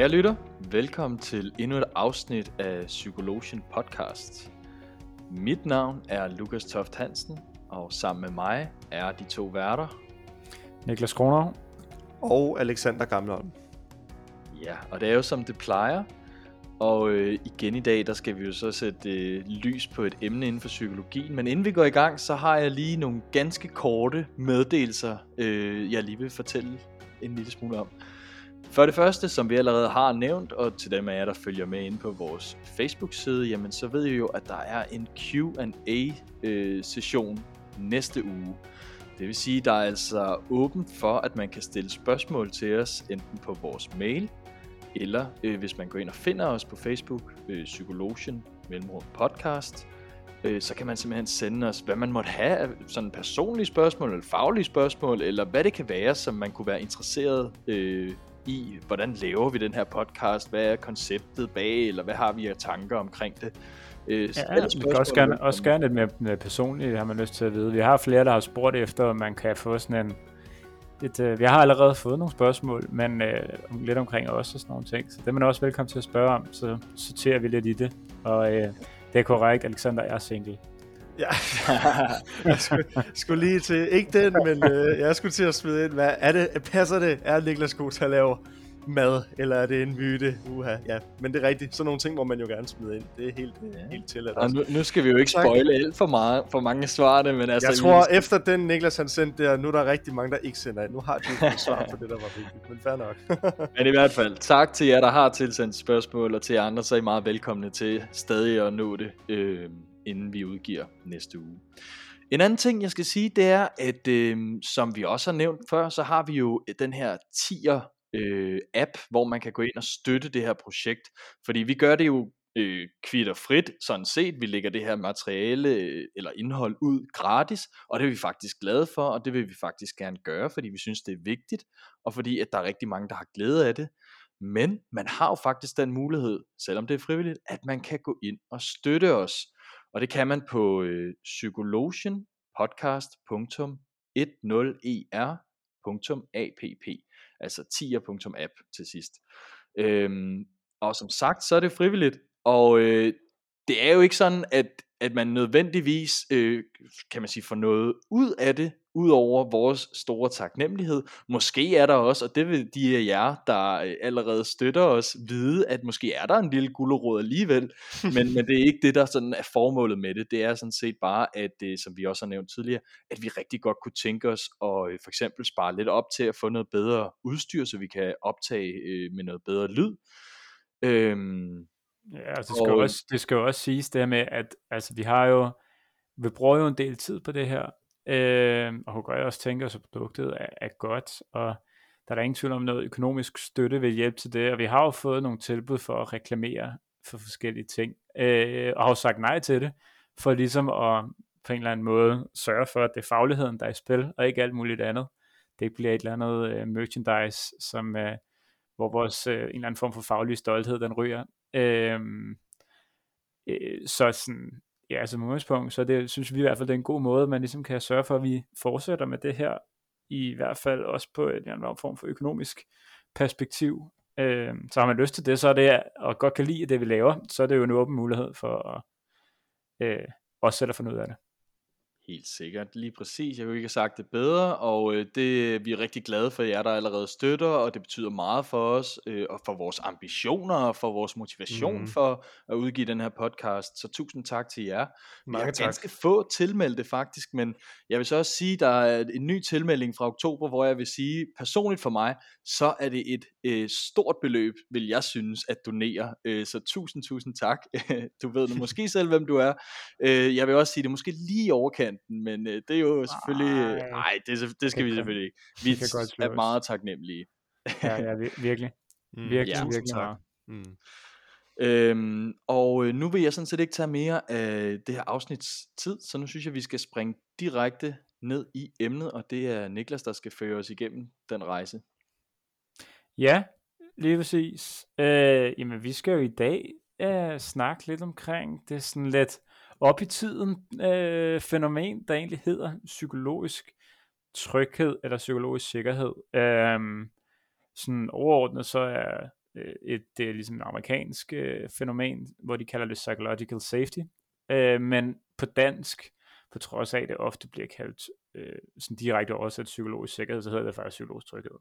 Kære lytter, velkommen til endnu et afsnit af Psykologen podcast. Mit navn er Lukas Toft Hansen, og sammen med mig er de to værter. Niklas Kronov. Og Alexander Gamleholm. Ja, og det er jo som det plejer. Og øh, igen i dag, der skal vi jo så sætte øh, lys på et emne inden for psykologien. Men inden vi går i gang, så har jeg lige nogle ganske korte meddelelser, øh, jeg lige vil fortælle en lille smule om. For det første, som vi allerede har nævnt, og til dem af jer, der følger med ind på vores Facebook-side, jamen så ved I jo, at der er en Q&A-session øh, næste uge. Det vil sige, der er altså åbent for, at man kan stille spørgsmål til os, enten på vores mail, eller øh, hvis man går ind og finder os på Facebook, øh, Psykologien Mellemrum Podcast, øh, så kan man simpelthen sende os, hvad man måtte have af sådan personlige spørgsmål, eller faglige spørgsmål, eller hvad det kan være, som man kunne være interesseret øh, i, hvordan laver vi den her podcast, hvad er konceptet bag, eller hvad har vi af tanker omkring det. Øh, ja, vi kan også gerne, også gerne lidt mere, mere personligt, har man lyst til at vide. Vi har flere, der har spurgt efter, om man kan få sådan en, et, øh, vi har allerede fået nogle spørgsmål, men øh, lidt omkring os og sådan nogle ting. Så det er man også velkommen til at spørge om, så sorterer vi lidt i det. Og øh, det er korrekt, Alexander er single. Ja, jeg skulle, skulle lige til, ikke den, men øh, jeg skulle til at smide ind, hvad er det, passer det, er Niklas god til at lave mad, eller er det en myte? Uha, ja. Men det er rigtigt, sådan nogle ting må man jo gerne smide ind. Det er helt, ja. helt til. At og nu, nu skal vi jo ikke spoile alt for, meget, for mange svarene, men altså... Jeg tror, skal... efter den Niklas han sendte der, nu er der rigtig mange, der ikke sender ind. Nu har du et svar på det, der var vigtigt, men fair nok. men i hvert fald, tak til jer, der har tilsendt spørgsmål, og til jer andre, så er I meget velkomne til stadig at nå det. Øh inden vi udgiver næste uge. En anden ting, jeg skal sige, det er, at øh, som vi også har nævnt før, så har vi jo øh, den her tier øh, app, hvor man kan gå ind og støtte det her projekt. Fordi vi gør det jo øh, kvitter frit, sådan set. Vi lægger det her materiale øh, eller indhold ud gratis, og det er vi faktisk glade for, og det vil vi faktisk gerne gøre, fordi vi synes, det er vigtigt, og fordi at der er rigtig mange, der har glæde af det. Men man har jo faktisk den mulighed, selvom det er frivilligt, at man kan gå ind og støtte os. Og det kan man på øh, psykologenpodcast.10er.app, e altså 10er.app til sidst. Øhm, og som sagt, så er det frivilligt, og øh, det er jo ikke sådan, at, at man nødvendigvis, øh, kan man sige, får noget ud af det, ud over vores store taknemmelighed. Måske er der også, og det vil de af jer, der øh, allerede støtter os, vide, at måske er der en lille gulderod alligevel, men, men det er ikke det, der sådan er formålet med det. Det er sådan set bare, at det, som vi også har nævnt tidligere, at vi rigtig godt kunne tænke os at øh, for eksempel spare lidt op til at få noget bedre udstyr, så vi kan optage øh, med noget bedre lyd. Øhm, Ja, altså, det skal, og, også, det skal jo også siges det med, at altså, vi har jo, vi bruger jo en del tid på det her, øh, og hun også tænke os, at produktet er, er godt, og der er der ingen tvivl om noget økonomisk støtte vil hjælpe til det, og vi har jo fået nogle tilbud for at reklamere for forskellige ting, øh, og har jo sagt nej til det, for ligesom at på en eller anden måde sørge for, at det er fagligheden, der er i spil, og ikke alt muligt andet. Det ikke bliver et eller andet øh, merchandise, som, øh, hvor vores øh, en eller anden form for faglig stolthed, den ryger. Øh, øh, så sådan, ja, altså, som udgangspunkt, så det synes vi i hvert fald, det er en god måde, man ligesom kan sørge for, at vi fortsætter med det her, i hvert fald også på en eller anden form for økonomisk perspektiv. Øh, så har man lyst til det, så er det, og godt kan lide det, vi laver, så er det jo en åben mulighed for at øh, også selv at finde ud af det. Helt sikkert, lige præcis. Jeg kunne ikke have sagt det bedre, og øh, det vi er rigtig glade for jer, der allerede støtter, og det betyder meget for os, øh, og for vores ambitioner, og for vores motivation mm. for at udgive den her podcast. Så tusind tak til jer. Mange vi har tak. ganske få tilmeldte faktisk, men jeg vil så også sige, der er en ny tilmelding fra oktober, hvor jeg vil sige, personligt for mig, så er det et øh, stort beløb, vil jeg synes, at donere. Øh, så tusind, tusind tak. du ved nu måske selv, hvem du er. Øh, jeg vil også sige, det er måske lige overkanten, men øh, det er jo selvfølgelig... Nej, det, det skal vi selvfølgelig ikke. Vi er meget taknemmelige. ja, ja, virkelig. Mm, virkelig, ja, virkelig tak. Mm. Øhm, og øh, nu vil jeg sådan set ikke tage mere af det her afsnits tid, så nu synes jeg, vi skal springe direkte ned i emnet, og det er Niklas, der skal føre os igennem den rejse. Ja, lige præcis. Øh, jamen, vi skal jo i dag øh, snakke lidt omkring det sådan lidt op i tiden øh, fænomen, der egentlig hedder psykologisk tryghed eller psykologisk sikkerhed. Øh, sådan overordnet så er øh, et, det er ligesom et amerikansk øh, fænomen, hvor de kalder det psychological safety, øh, men på dansk, på trods af, at det ofte bliver kaldt øh, sådan direkte oversat psykologisk sikkerhed, så hedder det faktisk psykologisk tryghed.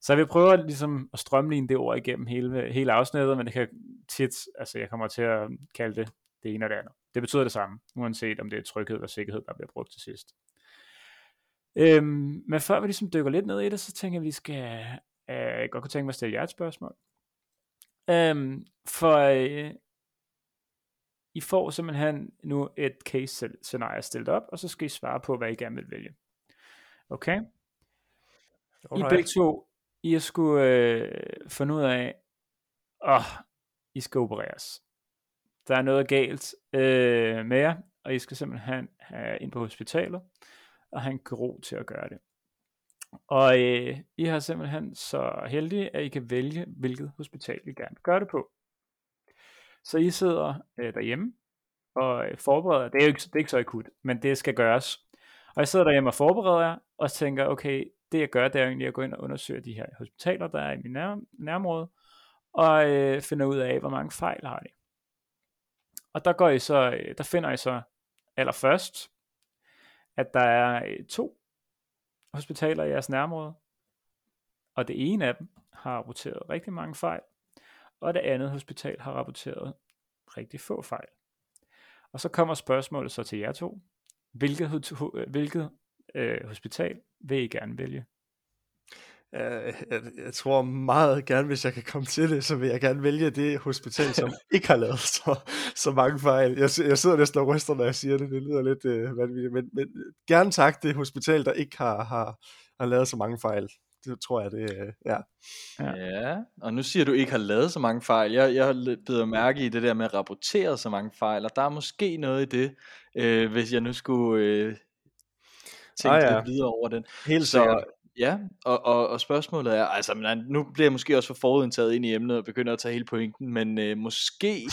Så vi prøver ligesom at strømligne det ord igennem hele, hele afsnittet, men det kan tit, altså jeg kommer til at kalde det det ene og det andet. Det betyder det samme, uanset om det er tryghed eller sikkerhed, der bliver brugt til sidst. Øhm, men før vi ligesom dykker lidt ned i det, så tænker jeg, at vi skal, øh, godt kunne tænke mig at stille jer et spørgsmål. Øhm, for øh, I får simpelthen nu et case scenarie stillet op, og så skal I svare på, hvad I gerne vil vælge. Okay? Alright. I begge to, I skulle øh, finde ud af, åh, I skal opereres. Der er noget galt øh, med jer, og I skal simpelthen have ind på hospitalet, og han kan ro til at gøre det. Og øh, I har simpelthen så heldige, at I kan vælge, hvilket hospital I gerne vil gøre det på. Så I sidder øh, derhjemme og øh, forbereder, det er jo ikke, det er ikke så akut, men det skal gøres. Og jeg sidder derhjemme og forbereder jer, og tænker, okay, det jeg gør, det er egentlig at gå ind og undersøge de her hospitaler, der er i min nær, nærområde, og øh, finde ud af, hvor mange fejl har de. Og der går I så, øh, der finder I så allerførst, at der er øh, to hospitaler i jeres nærområde, og det ene af dem har rapporteret rigtig mange fejl, og det andet hospital har rapporteret rigtig få fejl. Og så kommer spørgsmålet så til jer to. Hvilket, øh, hvilket øh, hospital vil I gerne vælge? Jeg, jeg, jeg tror meget gerne, hvis jeg kan komme til det, så vil jeg gerne vælge det hospital, som ikke har lavet så, så mange fejl. Jeg, jeg sidder næsten og ryster, når jeg siger det. Det lyder lidt øh, vanvittigt. Men, men gerne tak det hospital, der ikke har, har, har lavet så mange fejl. Det tror jeg, det øh, ja. ja. Ja, og nu siger du ikke har lavet så mange fejl. Jeg, jeg har blevet mærke i det der med at rapportere så mange fejl, og der er måske noget i det, øh, hvis jeg nu skulle øh, tænke ah, ja. lidt videre over den. Helt så, Ja, og, og, og spørgsmålet er, altså men, nu bliver jeg måske også for forudindtaget ind i emnet og begynder at tage hele pointen, men øh, måske,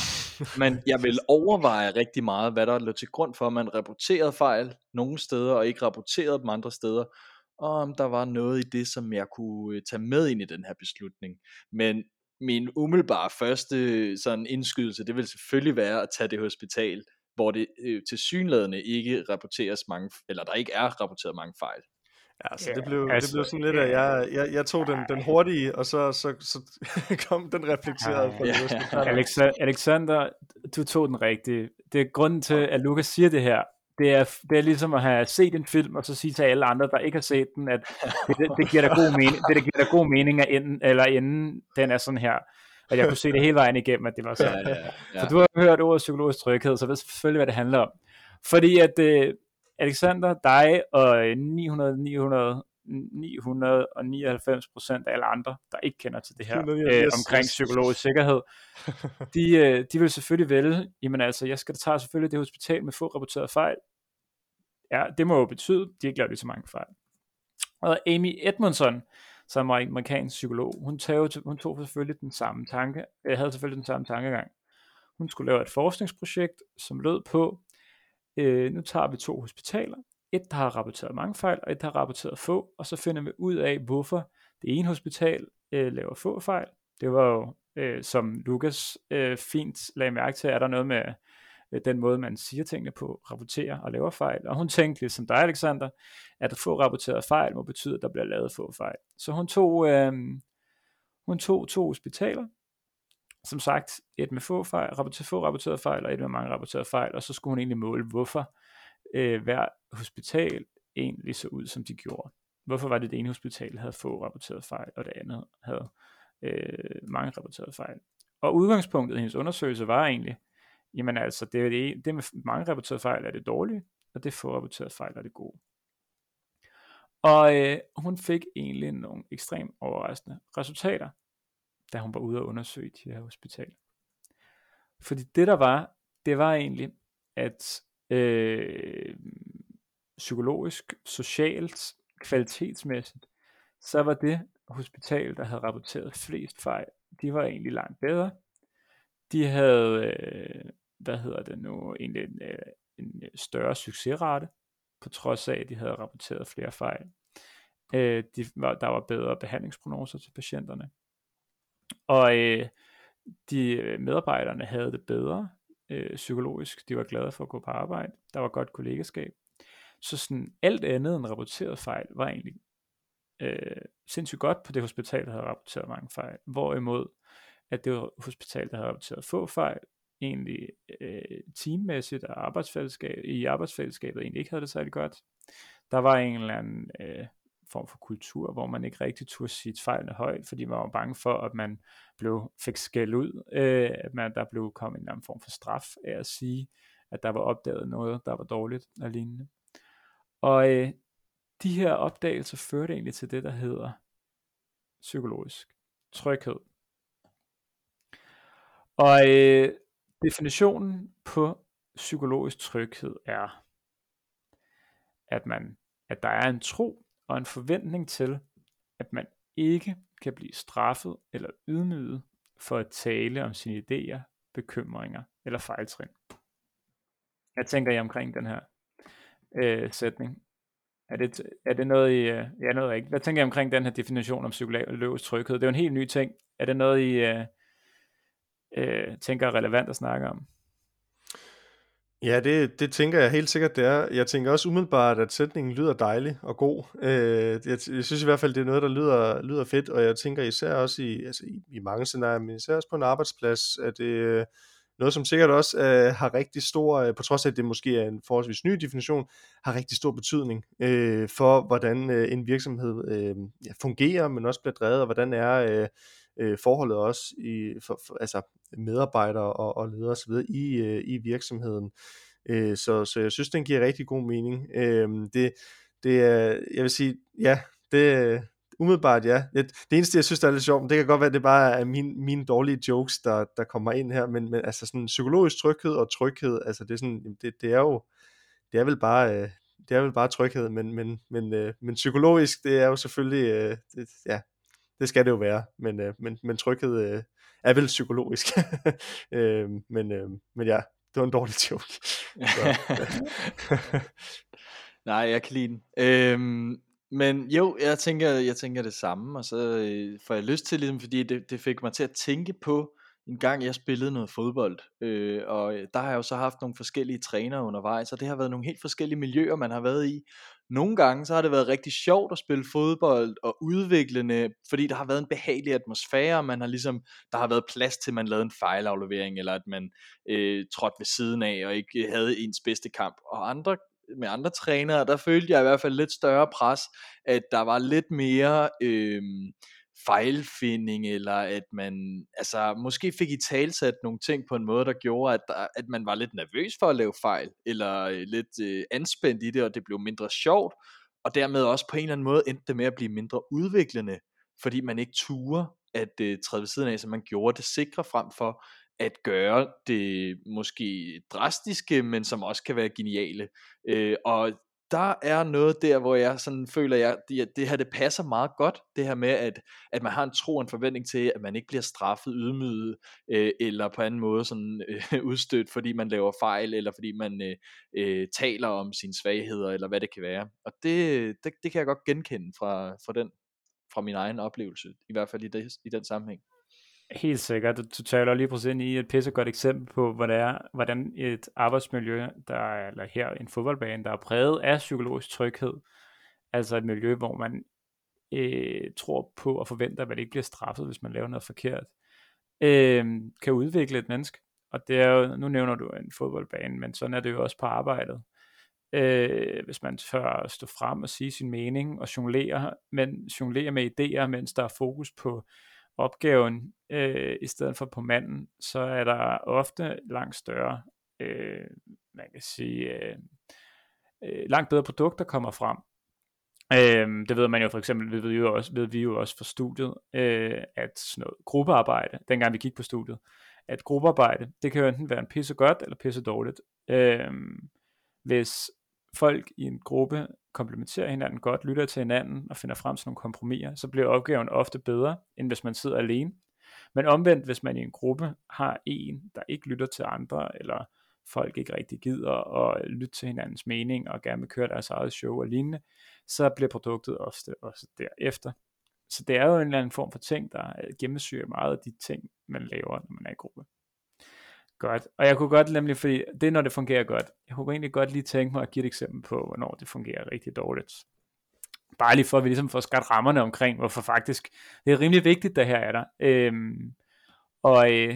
men jeg vil overveje rigtig meget, hvad der lå til grund for, at man rapporterede fejl nogle steder og ikke rapporterede dem andre steder, og om der var noget i det, som jeg kunne øh, tage med ind i den her beslutning. Men min umiddelbare første sådan indskydelse, det vil selvfølgelig være at tage det hospital, hvor det øh, til synlædende ikke rapporteres mange, eller der ikke er rapporteret mange fejl. Ja, så det blev, altså, det blev sådan lidt, at jeg, jeg, jeg tog den, den hurtige, og så, så, så kom den reflekteret fra ja, Alexander, Alexander, du tog den rigtige. Det er grunden til, at Lukas siger det her. Det er, det er ligesom at have set en film, og så sige til alle andre, der ikke har set den, at det, det, det giver da god mening, det, det giver da god mening, at inden, eller inden den er sådan her. At jeg kunne se det hele vejen igennem, at det var sådan. Ja, ja, ja. For du har hørt ordet psykologisk tryghed, så ved selvfølgelig, hvad det handler om. Fordi at, øh, Alexander, dig og 900, 900, 999 procent af alle andre, der ikke kender til det her øh, omkring psykologisk sikkerhed, de, øh, de vil selvfølgelig vælge, jamen altså, jeg skal da tage selvfølgelig det hospital med få rapporterede fejl. Ja, det må jo betyde, de ikke laver lige så mange fejl. Og Amy Edmondson, som er en amerikansk psykolog, hun tog, hun tog selvfølgelig den samme tanke, øh, havde selvfølgelig den samme tankegang. Hun skulle lave et forskningsprojekt, som lød på, øh, nu tager vi to hospitaler, et der har rapporteret mange fejl, og et der har rapporteret få, og så finder vi ud af, hvorfor det ene hospital øh, laver få fejl. Det var jo, øh, som Lukas øh, fint lagde mærke til, er der noget med øh, den måde, man siger tingene på, rapporterer og laver fejl. Og hun tænkte, ligesom dig, Alexander, at få rapporteret fejl må betyde, at der bliver lavet få fejl. Så hun tog, øh, hun tog to hospitaler, som sagt, et med få, fejl, rapporter, få rapporterede fejl, og et med mange rapporterede fejl, og så skulle hun egentlig måle, hvorfor øh, hver hospital egentlig så ud, som de gjorde. Hvorfor var det, det ene hospital havde få rapporterede fejl, og det andet havde øh, mange rapporterede fejl. Og udgangspunktet i hendes undersøgelse var egentlig, jamen altså, det, er det, det med mange rapporterede fejl er det dårlige, og det få rapporterede fejl er det gode. Og øh, hun fik egentlig nogle ekstremt overraskende resultater da hun var ude og undersøge de her hospital. Fordi det der var, det var egentlig, at øh, psykologisk, socialt, kvalitetsmæssigt, så var det hospital, der havde rapporteret flest fejl, de var egentlig langt bedre. De havde, øh, hvad hedder det nu, egentlig en, øh, en større succesrate, på trods af, at de havde rapporteret flere fejl. Øh, de var, der var bedre behandlingsprognoser til patienterne. Og øh, de øh, medarbejderne havde det bedre øh, psykologisk. De var glade for at gå på arbejde. Der var godt kollegaskab. Så sådan alt andet end rapporteret fejl var egentlig øh, sindssygt godt på det hospital, der havde rapporteret mange fejl. Hvorimod, at det var hospital, der havde rapporteret få fejl, egentlig øh, teammæssigt og arbejdsfællesskab, i arbejdsfællesskabet egentlig ikke havde det særlig godt. Der var en eller anden øh, form for kultur, hvor man ikke rigtig turde sige fejlene højt, fordi man var bange for, at man blev, fik skæld ud, øh, at man, der blev kommet en eller anden form for straf af at sige, at der var opdaget noget, der var dårligt og lignende. Og øh, de her opdagelser førte egentlig til det, der hedder psykologisk tryghed. Og øh, definitionen på psykologisk tryghed er, at man at der er en tro og en forventning til, at man ikke kan blive straffet eller ydmyget for at tale om sine idéer, bekymringer eller fejltrin. Jeg tænker I omkring den her øh, sætning? Er det, er det noget I, øh, ja noget ikke. Hvad tænker I omkring den her definition om psykologisk tryghed? Det er jo en helt ny ting. Er det noget I øh, øh, tænker er relevant at snakke om? Ja, det, det tænker jeg helt sikkert, det er. Jeg tænker også umiddelbart, at sætningen lyder dejlig og god. Øh, jeg, jeg synes i hvert fald, det er noget, der lyder, lyder fedt, og jeg tænker især også i, altså i, i mange scenarier, men især også på en arbejdsplads, at det er noget, som sikkert også øh, har rigtig stor, øh, på trods af, at det måske er en forholdsvis ny definition, har rigtig stor betydning øh, for, hvordan øh, en virksomhed øh, ja, fungerer, men også bliver drevet, og hvordan er... Øh, øh, forholdet også i for, for, altså medarbejdere og, og ledere osv. i øh, i virksomheden. Øh, så så jeg synes den giver rigtig god mening. Øh, det det er jeg vil sige ja det umiddelbart ja. Det, det eneste jeg synes der er lidt sjovt, det kan godt være det bare er mine, mine dårlige jokes der der kommer ind her, men, men altså sådan psykologisk tryghed og tryghed, altså det er sådan det, det er jo det er vel bare øh, det er vel bare tryghed, men, men, men, øh, men psykologisk, det er jo selvfølgelig, øh, det, ja, det skal det jo være, men, øh, men, men tryghed øh, er vel psykologisk. øh, men, øh, men ja, det var en dårlig joke. Nej, jeg kan lide den. Øhm, men jo, jeg tænker, jeg tænker det samme, og så øh, får jeg lyst til, ligesom, fordi det, det fik mig til at tænke på, en gang jeg spillede noget fodbold, øh, og øh, der har jeg jo så haft nogle forskellige trænere undervejs, og det har været nogle helt forskellige miljøer, man har været i. Nogle gange så har det været rigtig sjovt at spille fodbold og udviklende, fordi der har været en behagelig atmosfære, man har ligesom, der har været plads til, at man lavede en fejlaflevering, eller at man øh, trådte ved siden af og ikke øh, havde ens bedste kamp. Og andre med andre trænere, der følte jeg i hvert fald lidt større pres, at der var lidt mere øh, fejlfinding, eller at man altså, måske fik i talsat nogle ting på en måde, der gjorde, at, der, at man var lidt nervøs for at lave fejl, eller øh, lidt øh, anspændt i det, og det blev mindre sjovt, og dermed også på en eller anden måde endte det med at blive mindre udviklende, fordi man ikke turer at øh, træde ved siden af, så man gjorde det sikre frem for at gøre det måske drastiske, men som også kan være geniale. Øh, og der er noget der, hvor jeg sådan føler, at jeg, det, det her det passer meget godt, det her med, at, at man har en tro og en forventning til, at man ikke bliver straffet, ydmyget, øh, eller på anden måde sådan øh, udstødt, fordi man laver fejl, eller fordi man øh, øh, taler om sine svagheder, eller hvad det kan være. Og det, det, det kan jeg godt genkende fra, fra, den, fra min egen oplevelse, i hvert fald i, det, i den sammenhæng. Helt sikkert. Du taler lige præcis ind i et pissegodt eksempel på, hvordan, hvordan et arbejdsmiljø, der er, eller her en fodboldbane, der er præget af psykologisk tryghed, altså et miljø, hvor man øh, tror på og forventer, at man ikke bliver straffet, hvis man laver noget forkert, øh, kan udvikle et menneske. Og det er jo, nu nævner du en fodboldbane, men sådan er det jo også på arbejdet. Øh, hvis man tør stå frem og sige sin mening og jonglere, men jonglere med idéer, mens der er fokus på opgaven øh, i stedet for på manden, så er der ofte langt større, øh, man kan sige, øh, øh, langt bedre produkter kommer frem. Øh, det ved man jo for eksempel, ved ved, jo også, ved vi jo også fra studiet, øh, at sådan noget gruppearbejde, dengang vi gik på studiet, at gruppearbejde, det kan jo enten være en pisse godt eller pisse dårligt. Øh, hvis folk i en gruppe komplementerer hinanden godt, lytter til hinanden og finder frem til nogle kompromiser, så bliver opgaven ofte bedre, end hvis man sidder alene. Men omvendt, hvis man i en gruppe har en, der ikke lytter til andre, eller folk ikke rigtig gider at lytte til hinandens mening og gerne vil køre deres eget show og lignende, så bliver produktet ofte også derefter. Så det er jo en eller anden form for ting, der gennemsyrer meget af de ting, man laver, når man er i gruppe. Godt. Og jeg kunne godt nemlig, fordi det er, når det fungerer godt. Jeg kunne egentlig godt lige tænke mig at give et eksempel på, hvornår det fungerer rigtig dårligt. Bare lige for, at vi ligesom får skabt rammerne omkring, hvorfor faktisk det er rimelig vigtigt, det her er der. Øhm, og øh,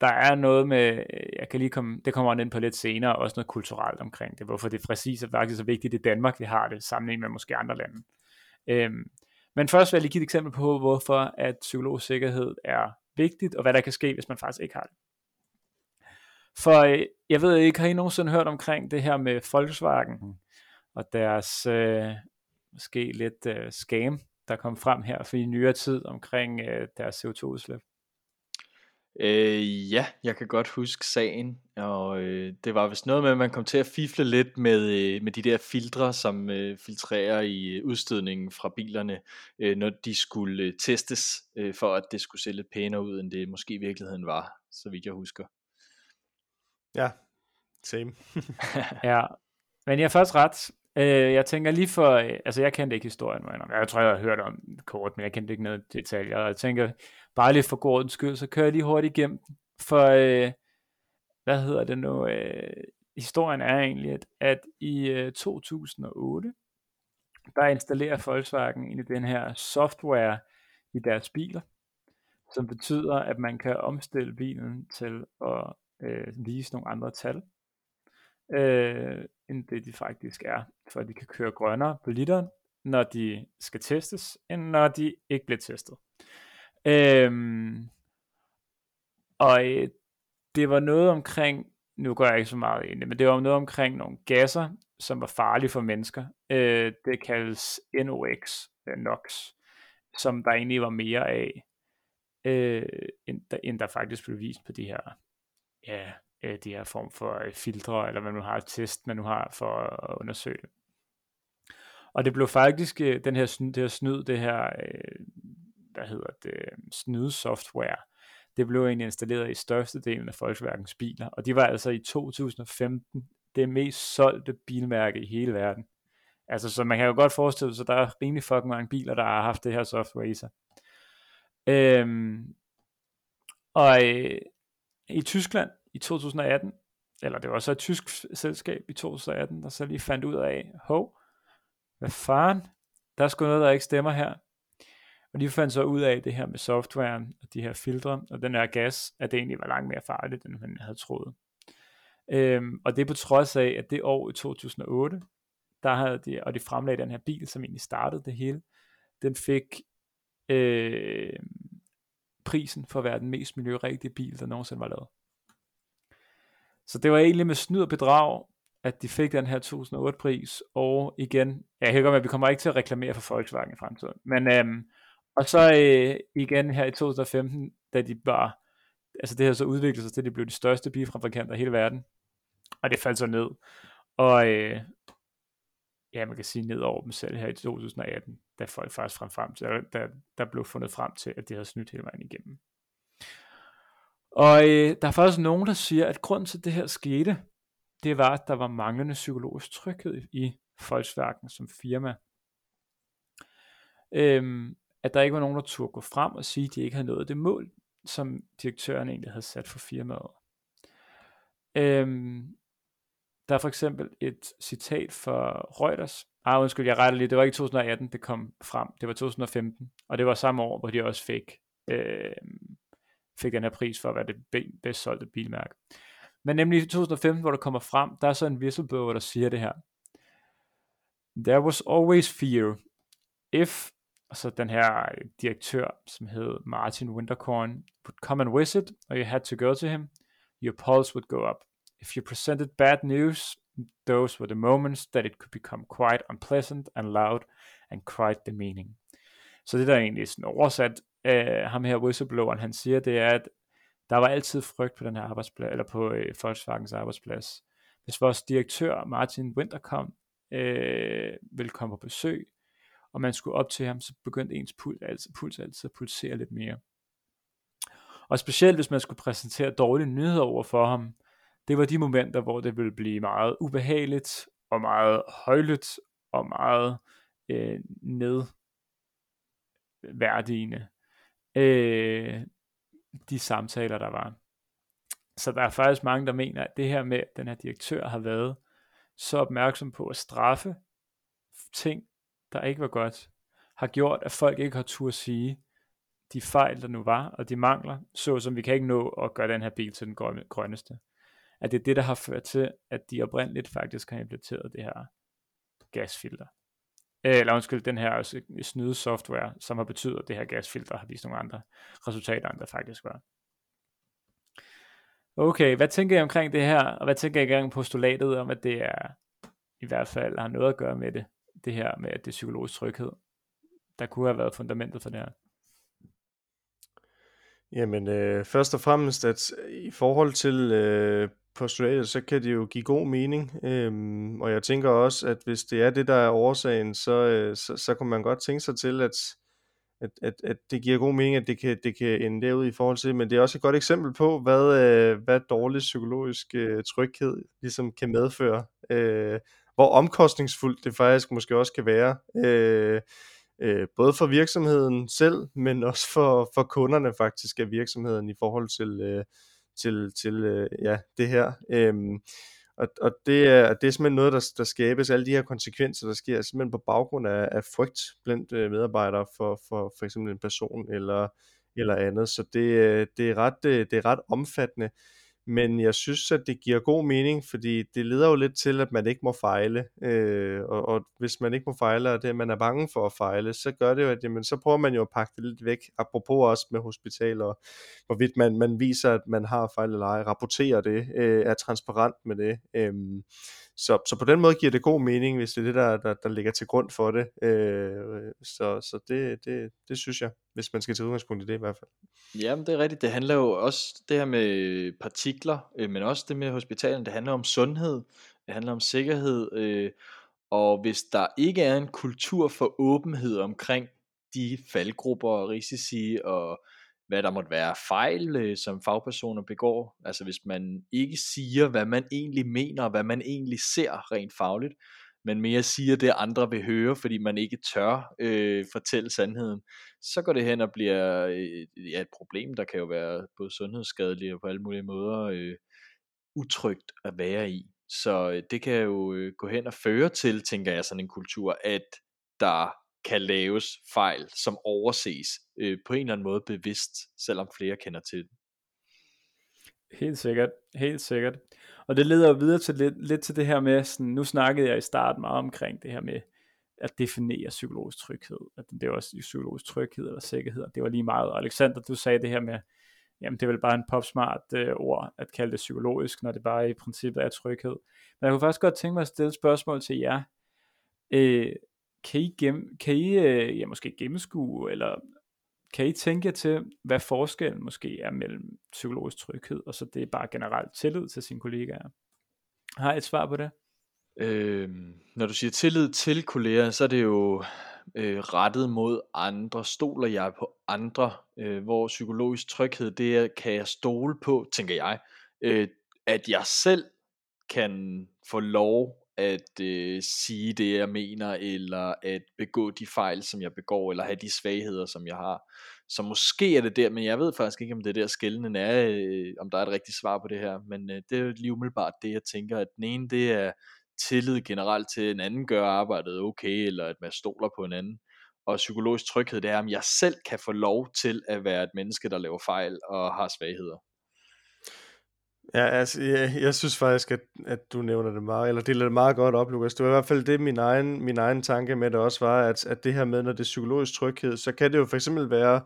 der er noget med, øh, jeg kan lige komme, det kommer ind på lidt senere, også noget kulturelt omkring det, hvorfor det præcis er faktisk så vigtigt i Danmark, vi har det, sammenlignet med måske andre lande. Øhm, men først vil jeg lige give et eksempel på, hvorfor at psykologisk sikkerhed er vigtigt, og hvad der kan ske, hvis man faktisk ikke har det. For øh, jeg ved ikke, har I nogensinde hørt omkring det her med Volkswagen mm. og deres øh, måske lidt øh, scam, der kom frem her for i nyere tid omkring øh, deres CO2-udslip? Øh, ja, jeg kan godt huske sagen, og øh, det var vist noget med, at man kom til at fifle lidt med, øh, med de der filtre, som øh, filtrerer i øh, udstødningen fra bilerne, øh, når de skulle øh, testes, øh, for at det skulle se lidt pænere ud, end det måske i virkeligheden var, så vidt jeg husker. Ja, same. ja, men jeg er først ret. Øh, jeg tænker lige for, øh, altså jeg kendte ikke historien, men jeg tror, jeg har hørt om kort, men jeg kendte ikke noget detaljer. Jeg tænker, bare lige for god skyld, så kører jeg lige hurtigt igennem. For, øh, hvad hedder det nu? Øh, historien er egentlig, at, at i øh, 2008, der installerer Volkswagen egentlig den her software i deres biler, som betyder, at man kan omstille bilen til at øh, vise nogle andre tal, øh, end det de faktisk er, for de kan køre grønnere på literen, når de skal testes, end når de ikke bliver testet. Øhm, og øh, det var noget omkring, nu går jeg ikke så meget ind i det, men det var noget omkring nogle gasser, som var farlige for mennesker. Øh, det kaldes NOx, øh, NOx, som der egentlig var mere af, øh, end, der, end der faktisk blev vist på de her, ja, øh, de her form for øh, filtre, eller hvad man nu har, test, man nu har for at undersøge det. Og det blev faktisk, øh, den her, det her snyd, det her øh, hvad hedder det, snydesoftware, det blev egentlig installeret i størstedelen af Volkswagens biler, og de var altså i 2015 det mest solgte bilmærke i hele verden. Altså, så man kan jo godt forestille sig, at der er rimelig fucking mange biler, der har haft det her software i sig. Øhm, og øh, i Tyskland i 2018, eller det var så et tysk selskab i 2018, der så lige fandt ud af, hov, hvad faren, der er sgu noget, der ikke stemmer her. Og de fandt så ud af det her med softwaren og de her filtre og den her gas, at det egentlig var langt mere farligt, end man havde troet. Øhm, og det er på trods af, at det år i 2008, der havde de, og de fremlagde den her bil, som egentlig startede det hele, den fik øh, prisen for at være den mest miljørigtige bil, der nogensinde var lavet. Så det var egentlig med snyd og bedrag, at de fik den her 2008 pris, og igen, jeg kan med, at vi kommer ikke til at reklamere for Volkswagen i fremtiden, men øhm, og så øh, igen her i 2015, da de bare, altså det her så udviklede sig til, at de blev de største bilfabrikanter i hele verden. Og det faldt så ned. Og øh, ja, man kan sige ned over dem selv her i 2018, da folk faktisk frem frem til, der, der blev fundet frem til, at de havde snydt hele vejen igennem. Og øh, der er faktisk nogen, der siger, at grunden til, at det her skete, det var, at der var manglende psykologisk tryghed i Volkswagen som firma. Øhm, at der ikke var nogen, der turde gå frem og sige, at de ikke havde nået det mål, som direktøren egentlig havde sat for firmaet. Øhm, der er for eksempel et citat fra Reuters. Ah, undskyld, jeg retter lige. Det var ikke 2018, det kom frem. Det var 2015. Og det var samme år, hvor de også fik, øh, fik den her pris for at være det bedst solgte bilmærke. Men nemlig i 2015, hvor det kommer frem, der er så en whistleblower, der siger det her. There was always fear. If og så den her direktør, som hed Martin Winterkorn, would come and visit, or you had to go to him, your pulse would go up. If you presented bad news, those were the moments that it could become quite unpleasant and loud and quite demeaning. Så det der er egentlig sådan oversat, øh, ham her whistlebloweren, han siger, det er, at der var altid frygt på den her arbejdsplads, eller på øh, Volkswagens arbejdsplads. Hvis vores direktør, Martin Winter, kom, øh, ville komme på besøg, og man skulle op til ham, så begyndte ens puls, altså, puls altid at pulsere lidt mere. Og specielt hvis man skulle præsentere dårlige nyheder over for ham, det var de momenter, hvor det ville blive meget ubehageligt, og meget højlydt, og meget øh, nedværdigende, øh, de samtaler, der var. Så der er faktisk mange, der mener, at det her med, at den her direktør har været så opmærksom på at straffe ting, der ikke var godt, har gjort, at folk ikke har tur sige de fejl, der nu var, og de mangler, så som vi kan ikke nå at gøre den her bil til den grønneste. At det er det, der har ført til, at de oprindeligt faktisk har implementeret det her gasfilter. Øh, eller undskyld, den her snyde software, som har betydet, at det her gasfilter har vist nogle andre resultater, end der faktisk var. Okay, hvad tænker I omkring det her, og hvad tænker I omkring postulatet om, at det er i hvert fald har noget at gøre med det, det her med, at det er psykologisk tryghed, der kunne have været fundamentet for det her? Jamen, øh, først og fremmest, at i forhold til øh, postulatet, så kan det jo give god mening. Øhm, og jeg tænker også, at hvis det er det, der er årsagen, så, øh, så, så kan man godt tænke sig til, at, at, at, at det giver god mening, at det kan, det kan ende derud i forhold til. Men det er også et godt eksempel på, hvad, øh, hvad dårlig psykologisk øh, tryghed ligesom kan medføre. Øh, hvor omkostningsfuldt det faktisk måske også kan være. Øh, øh, både for virksomheden selv, men også for, for kunderne faktisk af virksomheden i forhold til, øh, til, til øh, ja, det her. Øhm, og, og det, er, det er simpelthen noget, der, der skabes, alle de her konsekvenser, der sker simpelthen på baggrund af, af frygt blandt øh, medarbejdere for, for for eksempel en person eller, eller andet. Så det, øh, det, er ret, øh, det er ret omfattende men jeg synes, at det giver god mening, fordi det leder jo lidt til, at man ikke må fejle, øh, og, og hvis man ikke må fejle, og det, man er bange for at fejle, så gør det jo, at jamen, så prøver man jo at pakke det lidt væk, apropos også med hospitaler, hvorvidt man, man viser, at man har fejl eller ej, rapporterer det, øh, er transparent med det, øh, så, så på den måde giver det god mening, hvis det er det, der, der, der ligger til grund for det. Øh, så så det, det, det synes jeg, hvis man skal til udgangspunkt i det i hvert fald. Jamen det er rigtigt, det handler jo også det her med partikler, øh, men også det med hospitalen, det handler om sundhed, det handler om sikkerhed, øh, og hvis der ikke er en kultur for åbenhed omkring de faldgrupper og risici og hvad der måtte være fejl, øh, som fagpersoner begår. Altså hvis man ikke siger, hvad man egentlig mener, og hvad man egentlig ser rent fagligt, men mere siger det, andre vil høre, fordi man ikke tør øh, fortælle sandheden, så går det hen og bliver øh, ja, et problem, der kan jo være både sundhedsskadeligt og på alle mulige måder øh, utrygt at være i. Så øh, det kan jo øh, gå hen og føre til, tænker jeg, sådan en kultur, at der kan laves fejl, som overses øh, på en eller anden måde bevidst, selvom flere kender til den. Helt sikkert, helt sikkert. Og det leder videre til lidt, lidt til det her med, sådan, nu snakkede jeg i starten meget omkring det her med at definere psykologisk tryghed. At det er også psykologisk tryghed eller sikkerhed. Det var lige meget. Og Alexander, du sagde det her med, jamen det er vel bare en popsmart øh, ord at kalde det psykologisk, når det bare i princippet er tryghed. Men jeg kunne faktisk godt tænke mig at stille et spørgsmål til jer. Øh, kan I, gem, kan I øh, ja, måske gennemskue, eller kan I tænke jer til, hvad forskellen måske er mellem psykologisk tryghed, og så det er bare generelt tillid til sine kollegaer? Har I et svar på det? Øh, når du siger tillid til kolleger, så er det jo øh, rettet mod andre. Stoler jeg på andre? Øh, hvor psykologisk tryghed, det er, kan jeg stole på, tænker jeg, øh, at jeg selv kan få lov at øh, sige det, jeg mener, eller at begå de fejl, som jeg begår, eller have de svagheder, som jeg har. Så måske er det der, men jeg ved faktisk ikke, om det der skældende er, øh, om der er et rigtigt svar på det her, men øh, det er lige umiddelbart det, jeg tænker, at den ene, det er tillid generelt til, at en anden gør arbejdet okay, eller at man stoler på en anden. Og psykologisk tryghed, det er, om jeg selv kan få lov til at være et menneske, der laver fejl og har svagheder. Ja, altså, jeg, jeg synes faktisk, at, at du nævner det meget, eller deler det meget godt op, Lukas. Det var i hvert fald det, min egen, min egen tanke med det også var, at, at det her med, når det er psykologisk tryghed, så kan det jo for eksempel være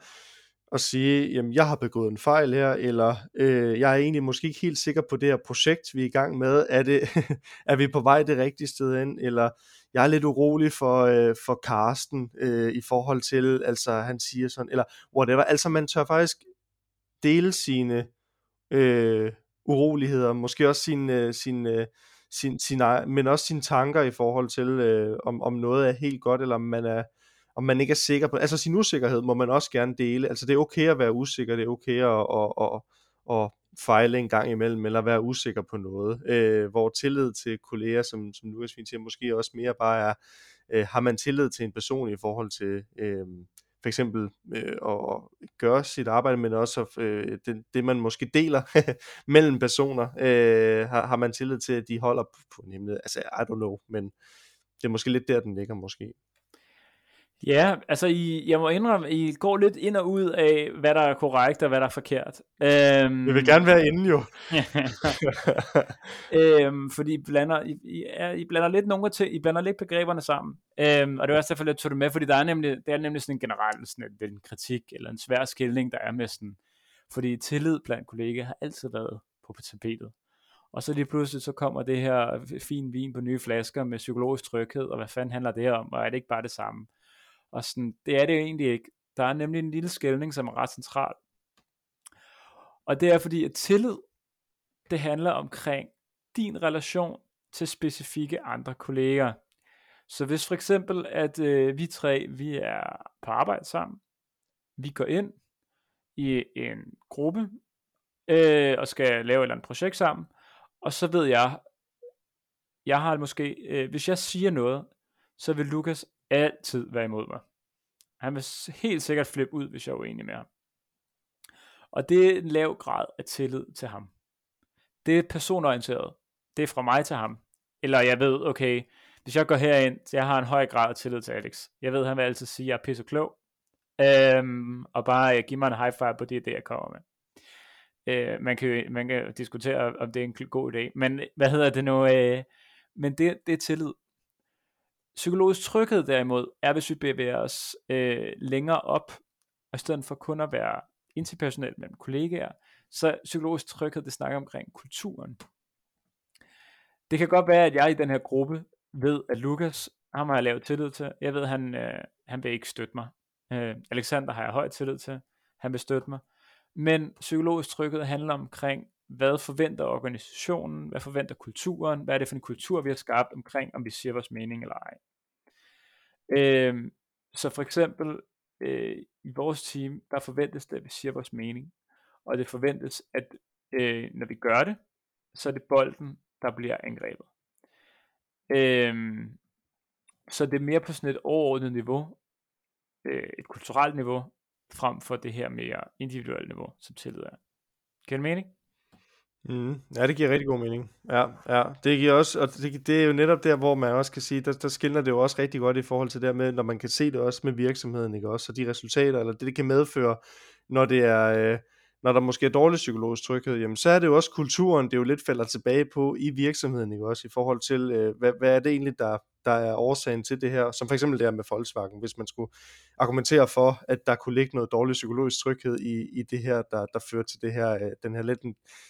at sige, jamen, jeg har begået en fejl her, eller øh, jeg er egentlig måske ikke helt sikker på det her projekt, vi er i gang med. Er, det, er vi på vej det rigtige sted ind, eller jeg er lidt urolig for, øh, for Karsten øh, i forhold til, altså han siger sådan, eller whatever. Altså man tør faktisk dele sine øh, uroligheder, måske også sin, øh, sin, øh, sin, sin, men også sine tanker i forhold til, øh, om, om noget er helt godt, eller om man er om man ikke er sikker på, altså sin usikkerhed må man også gerne dele, altså det er okay at være usikker, det er okay at, at, at, at fejle en gang imellem, eller være usikker på noget, øh, hvor tillid til kolleger, som, som Lukas fint siger, måske også mere bare er, øh, har man tillid til en person i forhold til, øh, for eksempel øh, at gøre sit arbejde, men også øh, det, det, man måske deler mellem personer, øh, har, har man tillid til, at de holder på, på nemlig, altså I don't know, men det er måske lidt der, den ligger måske. Ja, altså I, jeg må indrømme, I går lidt ind og ud af, hvad der er korrekt og hvad der er forkert. Øhm, jeg vil gerne være inde jo. øhm, fordi I blander, I, I, er, I blander lidt nogle til, I blander lidt begreberne sammen. Øhm, og det er også derfor, jeg tog det med, fordi der er nemlig, det er nemlig sådan en generel sådan en, en kritik, eller en svær skildring, der er med sådan, fordi tillid blandt kollegaer har altid været på tapetet. Og så lige pludselig så kommer det her fin vin på nye flasker med psykologisk tryghed, og hvad fanden handler det om, og er det ikke bare det samme? Og sådan, det er det jo egentlig ikke. Der er nemlig en lille skældning, som er ret central. Og det er fordi, at tillid, det handler omkring din relation til specifikke andre kolleger. Så hvis for eksempel, at øh, vi tre, vi er på arbejde sammen, vi går ind i en gruppe, øh, og skal lave et eller andet projekt sammen, og så ved jeg, jeg har måske, øh, hvis jeg siger noget, så vil Lukas altid være imod mig. Han vil helt sikkert flippe ud, hvis jeg er uenig med ham. Og det er en lav grad af tillid til ham. Det er personorienteret. Det er fra mig til ham. Eller jeg ved, okay, hvis jeg går herind, så jeg har en høj grad af tillid til Alex. Jeg ved, han vil altid sige, at jeg er pisse klog. Øhm, og bare øh, give mig en high five på det, det jeg kommer med. Øh, man, kan, man kan diskutere, om det er en god idé. Men øh, hvad hedder det nu? Øh, men det, det er tillid. Psykologisk tryghed derimod er, hvis vi bevæger os øh, længere op, og i stedet for kun at være interpersonelt mellem kollegaer, så psykologisk tryghed, det snakker omkring kulturen. Det kan godt være, at jeg i den her gruppe ved, at Lukas, ham har jeg lavet tillid til. Jeg ved, han, øh, han vil ikke støtte mig. Øh, Alexander har jeg høj tillid til. Han vil støtte mig. Men psykologisk tryghed handler omkring, hvad forventer organisationen, hvad forventer kulturen, hvad er det for en kultur, vi har skabt omkring, om vi siger vores mening eller ej. Øh, så for eksempel øh, i vores team, der forventes det, at vi siger vores mening, og det forventes, at øh, når vi gør det, så er det bolden, der bliver angrebet. Øh, så det er mere på sådan et overordnet niveau, øh, et kulturelt niveau, frem for det her mere individuelle niveau, som tillid er. Kan du mening? Mm, ja, det giver rigtig god mening. Ja, ja. Det giver også, og det, det er jo netop der, hvor man også kan sige, der, der skiller det jo også rigtig godt i forhold til det med, når man kan se det også med virksomheden, ikke også, og de resultater, eller det, det kan medføre, når det er, øh, når der måske er dårlig psykologisk tryghed, jamen så er det jo også kulturen, det jo lidt falder tilbage på i virksomheden, ikke også, i forhold til, øh, hvad, hvad er det egentlig, der, der er årsagen til det her, som for eksempel det her med Volkswagen, hvis man skulle argumentere for, at der kunne ligge noget dårlig psykologisk tryghed i, i det her, der, der fører til det her, øh, den her lidt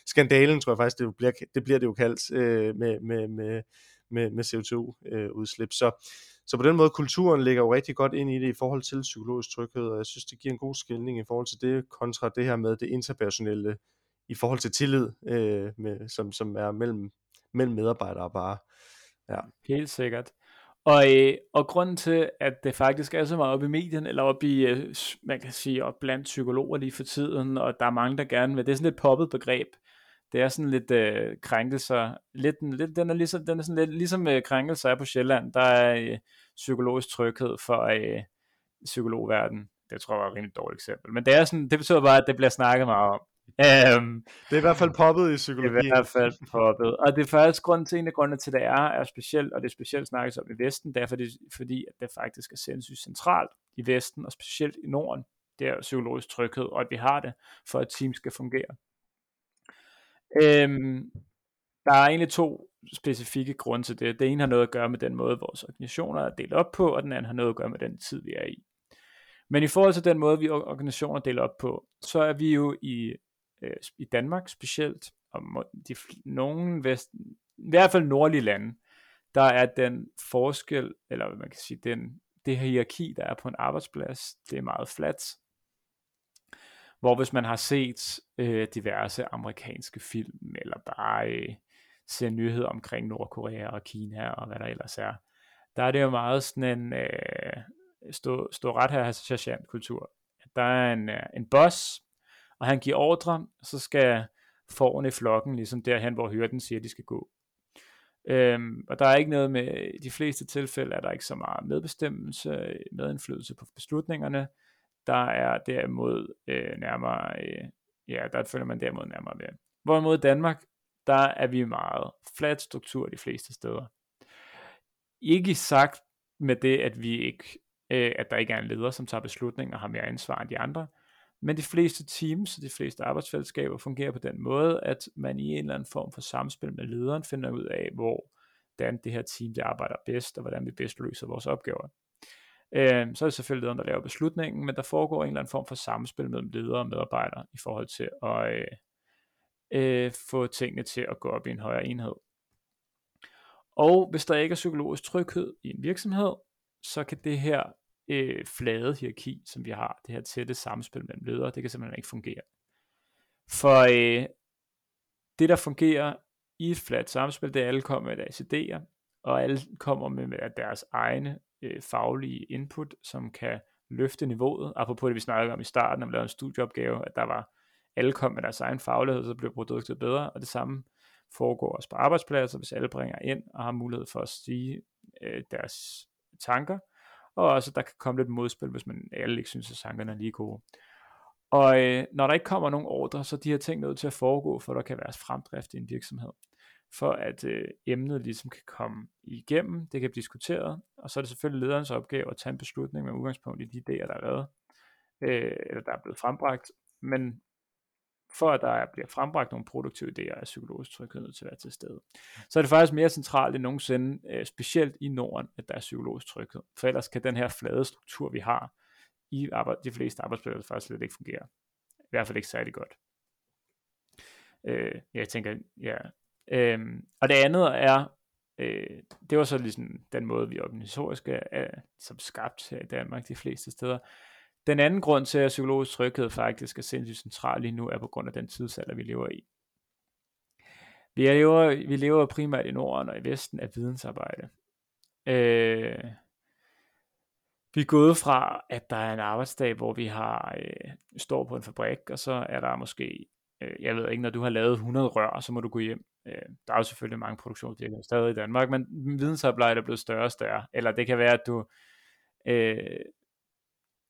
skandalen, tror jeg faktisk, det bliver det, bliver det jo kaldt øh, med, med, med, med, med CO2-udslip. Øh, så, så på den måde, kulturen ligger jo rigtig godt ind i det i forhold til psykologisk tryghed, og jeg synes, det giver en god skældning i forhold til det, kontra det her med det interpersonelle, i forhold til tillid, øh, med, som, som er mellem, mellem medarbejdere bare. Ja. Helt sikkert. Og, øh, og grunden til, at det faktisk er så meget op i medien, eller op i, øh, man kan sige, op blandt psykologer lige for tiden, og der er mange, der gerne vil, det er sådan et poppet begreb. Det er sådan lidt øh, krænkelser, lidt, lidt, den er ligesom, den er sådan lidt, ligesom øh, krænkelser er på Sjælland, der er øh, psykologisk tryghed for øh, psykologverden. Det tror jeg var et rimelig dårligt eksempel. Men det, er sådan, det betyder bare, at det bliver snakket meget om. Um, det er i hvert fald poppet i psykologien. Det er i hvert fald poppet. Og det er faktisk grund til, en af grundene til, at det er, er specielt, og det er specielt snakkes om i Vesten, det er fordi, fordi at det faktisk er sindssygt centralt i Vesten, og specielt i Norden. Det er psykologisk tryghed, og at vi har det, for at team skal fungere. Øhm, der er egentlig to specifikke grunde til det. Det ene har noget at gøre med den måde, vores organisationer er delt op på, og den anden har noget at gøre med den tid, vi er i. Men i forhold til den måde, vi organisationer deler op på, så er vi jo i øh, i Danmark specielt, og de, nogle vest, i hvert fald nordlige lande, der er den forskel, eller hvad man kan sige, den, det hierarki, der er på en arbejdsplads, det er meget fladt. Hvor hvis man har set øh, diverse amerikanske film, eller bare øh, ser nyheder omkring Nordkorea og Kina og hvad der ellers er, der er det jo meget sådan en øh, stå, stå ret her altså sergeant kultur. Der er en, øh, en boss, og han giver ordre, så skal forne i flokken ligesom derhen, hvor hyrden siger, de skal gå. Øhm, og der er ikke noget med, i de fleste tilfælde er der ikke så meget medbestemmelse, medindflydelse på beslutningerne der er derimod øh, nærmere, øh, ja, der følger man derimod nærmere ved. Hvorimod Danmark, der er vi meget flat struktur de fleste steder. Ikke sagt med det, at vi ikke, øh, at der ikke er en leder, som tager beslutninger og har mere ansvar end de andre, men de fleste teams og de fleste arbejdsfællesskaber fungerer på den måde, at man i en eller anden form for samspil med lederen finder ud af, hvor hvordan det her team det arbejder bedst, og hvordan vi bedst løser vores opgaver. Øh, så er det selvfølgelig lederen, der laver beslutningen, men der foregår en eller anden form for samspil mellem ledere og medarbejdere i forhold til at øh, øh, få tingene til at gå op i en højere enhed. Og hvis der ikke er psykologisk tryghed i en virksomhed, så kan det her øh, flade hierarki, som vi har, det her tætte samspil mellem ledere, det kan simpelthen ikke fungere. For øh, det, der fungerer i et fladt samspil, det er, at alle kommer med deres idéer, og alle kommer med deres egne øh, faglige input, som kan løfte niveauet. Apropos det, vi snakkede om i starten, når vi lavede en studieopgave, at der var, alle kom med deres egen faglighed, så blev produktet bedre, og det samme foregår også på arbejdspladser, hvis alle bringer ind og har mulighed for at sige øh, deres tanker, og også der kan komme lidt modspil, hvis man alle ikke synes, at tankerne er lige gode. Og øh, når der ikke kommer nogen ordre, så er de her ting nødt til at foregå, for der kan være fremdrift i en virksomhed for at øh, emnet ligesom kan komme igennem, det kan blive diskuteret, og så er det selvfølgelig lederens opgave at tage en beslutning med udgangspunkt i de idéer, der er lavet, øh, eller der er blevet frembragt, men for at der bliver frembragt nogle produktive idéer, er psykologisk tryghed nødt til at være til stede. Så er det faktisk mere centralt end nogensinde, øh, specielt i Norden, at der er psykologisk tryghed. For ellers kan den her flade struktur, vi har i arbejde, de fleste arbejdspladser, faktisk slet ikke fungere. I hvert fald ikke særlig godt. Øh, jeg tænker, ja, Øhm, og det andet er, øh, det var så ligesom den måde, vi organisatorisk er, er som skabt her i Danmark de fleste steder. Den anden grund til, at psykologisk tryghed faktisk er sindssygt central lige nu, er på grund af den tidsalder, vi lever i. Vi lever, vi lever primært i Norden og i Vesten af vidensarbejde. Øh, vi er gået fra, at der er en arbejdsdag, hvor vi har øh, står på en fabrik, og så er der måske Øh, jeg ved ikke, når du har lavet 100 rør, så må du gå hjem. Øh, der er jo selvfølgelig mange produktionsvirksomheder stadig i Danmark, men vidensarbejde er blevet større og større. Eller det kan være, at du øh,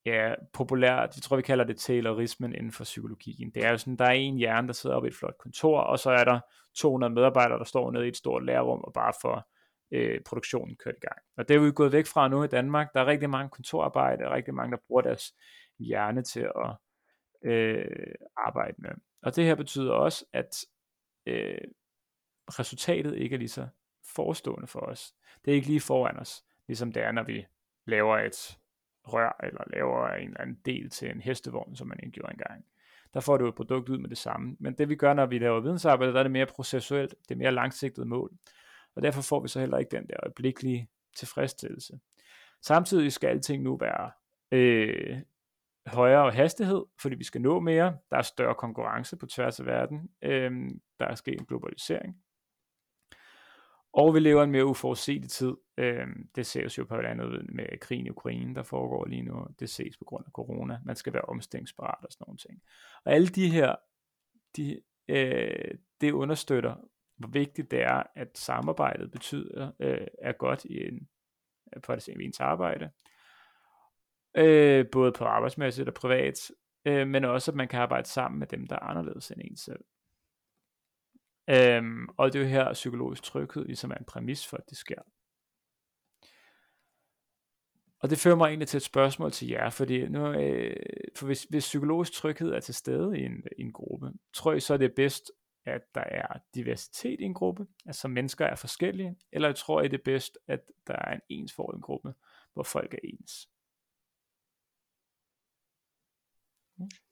ja, populært, jeg tror vi kalder det taylorismen inden for psykologien. Det er jo sådan, der er en hjerne, der sidder oppe i et flot kontor, og så er der 200 medarbejdere, der står nede i et stort lærerum og bare får øh, produktionen kørt i gang. Og det er vi gået væk fra nu i Danmark. Der er rigtig mange kontorarbejde, og rigtig mange, der bruger deres hjerne til at øh, arbejde med. Og det her betyder også, at øh, resultatet ikke er lige så forestående for os. Det er ikke lige foran os, ligesom det er, når vi laver et rør, eller laver en eller anden del til en hestevogn, som man ikke gjorde engang. Der får du et produkt ud med det samme. Men det vi gør, når vi laver vidensarbejde, der er det mere processuelt, det er mere langsigtet mål. Og derfor får vi så heller ikke den der øjeblikkelige tilfredsstillelse. Samtidig skal alting nu være øh, højere hastighed, fordi vi skal nå mere. Der er større konkurrence på tværs af verden. Øhm, der er sket en globalisering. Og vi lever en mere uforudsigelig tid. Øhm, det ses jo på blandt andet med krigen i Ukraine, der foregår lige nu. Det ses på grund af corona. Man skal være omstillingsparat og sådan nogle ting. Og alle de her, de, øh, det understøtter, hvor vigtigt det er, at samarbejdet betyder, øh, er godt i en, for det ens arbejde øh, både på arbejdsmæssigt og privat, øh, men også at man kan arbejde sammen med dem, der er anderledes end en selv. Øhm, og det er jo her psykologisk tryghed ligesom er en præmis for, at det sker. Og det fører mig egentlig til et spørgsmål til jer, fordi nu, øh, for hvis, hvis psykologisk tryghed er til stede i en, i en gruppe, tror jeg så er det bedst, at der er diversitet i en gruppe, altså mennesker er forskellige, eller tror I det er bedst, at der er en ensformig gruppe, hvor folk er ens.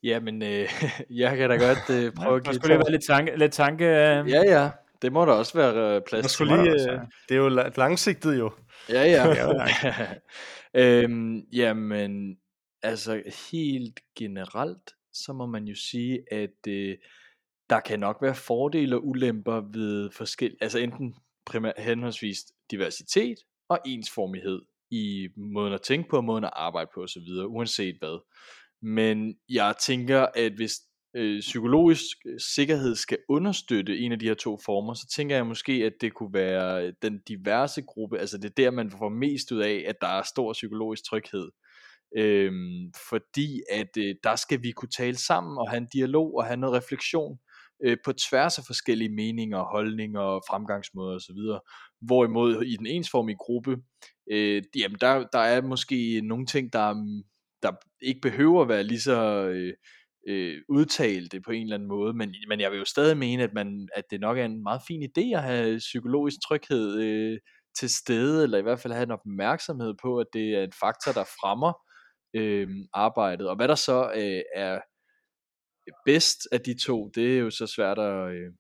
Ja, men øh, jeg kan da godt øh, prøve at give... Der skulle lige være lidt tanke... Lidt tanke øh... Ja, ja. Det må der også være øh, plads til. Lige, øh, det er jo langsigtet jo. Ja, ja. øhm, jamen, altså helt generelt, så må man jo sige, at øh, der kan nok være fordele og ulemper ved forskel, altså enten primært henholdsvis diversitet og ensformighed i måden at tænke på, måden at arbejde på osv., uanset hvad. Men jeg tænker, at hvis øh, psykologisk øh, sikkerhed skal understøtte en af de her to former, så tænker jeg måske, at det kunne være øh, den diverse gruppe, altså det er der, man får mest ud af, at der er stor psykologisk tryghed. Øhm, fordi at øh, der skal vi kunne tale sammen og have en dialog og have noget refleksion øh, på tværs af forskellige meninger, holdninger, fremgangsmåder osv. Hvorimod i den ensformige gruppe, øh, jamen der, der er måske nogle ting, der, der ikke behøver at være lige så øh, øh, udtalte på en eller anden måde, men, men jeg vil jo stadig mene, at, man, at det nok er en meget fin idé at have psykologisk tryghed øh, til stede, eller i hvert fald have en opmærksomhed på, at det er en faktor, der fremmer øh, arbejdet. Og hvad der så øh, er bedst af de to, det er jo så svært at... Øh...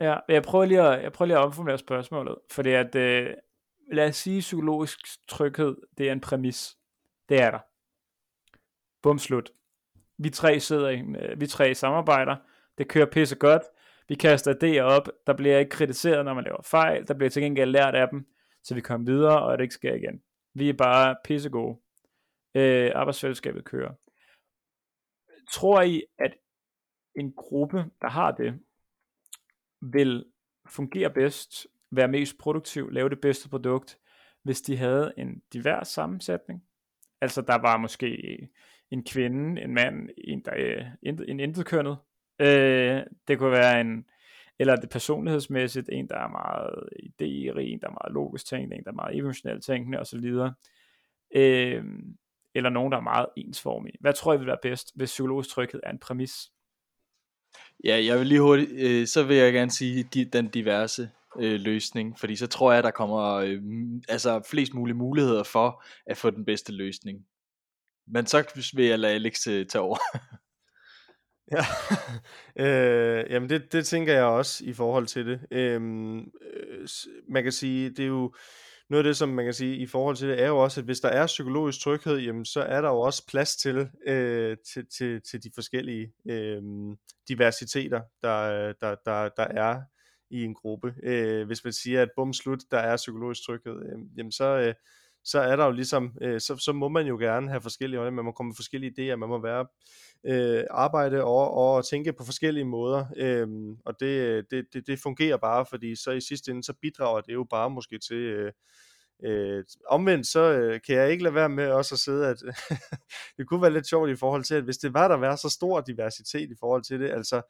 Ja, jeg prøver lige at, jeg prøver lige at omformulere spørgsmålet, fordi at, øh, lad os sige, psykologisk tryghed, det er en præmis. Det er der. Bum slut. Vi tre sidder i, øh, vi tre samarbejder, det kører pisse godt, vi kaster idéer op, der bliver ikke kritiseret, når man laver fejl, der bliver til gengæld lært af dem, så vi kommer videre, og det ikke sker igen. Vi er bare pisse gode. Øh, arbejdsfællesskabet kører. Tror I, at en gruppe, der har det, vil fungere bedst, være mest produktiv, lave det bedste produkt, hvis de havde en divers sammensætning? Altså der var måske en kvinde, en mand, en, der øh, er en intetkønnet. Øh, det kunne være en, eller det personlighedsmæssigt, en, der er meget idérig, en, der er meget logisk tænkende, en, der er meget emotionelt tænkende osv. Øh, eller nogen, der er meget ensformig. Hvad tror I vil være bedst, hvis psykologisk tryghed er en præmis? Ja, jeg vil lige hurtigt, øh, så vil jeg gerne sige de, den diverse øh, løsning, fordi så tror jeg, der kommer øh, altså flest mulige muligheder for at få den bedste løsning. Men så vil jeg lade Alex øh, tage over. ja, øh, jamen det, det tænker jeg også i forhold til det. Øhm, øh, man kan sige, det er jo noget af det, som man kan sige i forhold til det, er jo også, at hvis der er psykologisk tryghed, jamen så er der jo også plads til, øh, til, til, til de forskellige øh, diversiteter, der, der, der, der er i en gruppe. Øh, hvis man siger, at bum slut, der er psykologisk tryghed, øh, jamen så, øh, så er der jo ligesom, øh, så, så må man jo gerne have forskellige øjne, man må komme med forskellige idéer, man må være, øh, arbejde og, og tænke på forskellige måder, øh, og det, det, det, det fungerer bare, fordi så i sidste ende, så bidrager det jo bare måske til, øh, Øh, omvendt så øh, kan jeg ikke lade være med også at sidde, at det kunne være lidt sjovt i forhold til, at hvis det var der være så stor diversitet i forhold til det, altså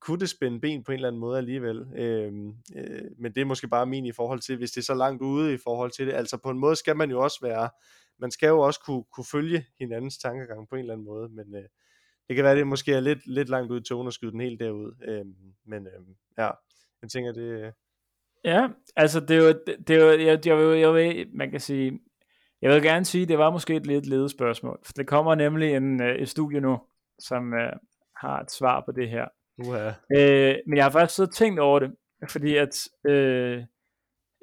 kunne det spænde ben på en eller anden måde alligevel. Øh, øh, men det er måske bare min i forhold til, hvis det er så langt ude i forhold til det. Altså på en måde skal man jo også være, man skal jo også kunne, kunne følge hinandens tankegang på en eller anden måde, men øh, det kan være, det måske er lidt, lidt langt ud i tone at skyde den helt derud. Øh, men øh, ja, jeg tænker, det, øh, Ja, altså det er jo, det er jo jeg, jeg, vil, jeg vil, man kan sige, jeg vil gerne sige, det var måske et lidt ledet spørgsmål, for der kommer nemlig en, øh, et studie nu, som uh, har et svar på det her. Uh-huh. Uh, men jeg har faktisk siddet og tænkt over det, fordi at, uh,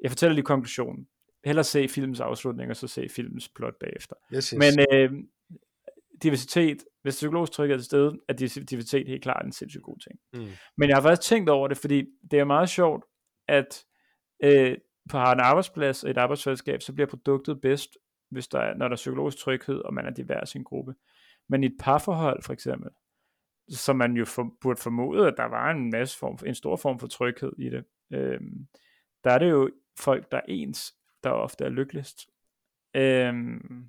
jeg fortæller lige konklusionen. Hellere se filmens afslutning, og så se filmens plot bagefter. Yes, yes. Men uh, diversitet, hvis psykologisk tryk er til stede, er diversitet helt klart en sindssygt god ting. Mm. Men jeg har faktisk tænkt over det, fordi det er meget sjovt, at øh, på har en arbejdsplads og et arbejdsfællesskab, så bliver produktet bedst, hvis der er, når der er psykologisk tryghed, og man er divers i en gruppe. Men i et parforhold for eksempel, som man jo for, burde formode, at der var en masse form, en stor form for tryghed i det, Øhm, der er det jo folk, der er ens, der ofte er lykkeligst. Øhm,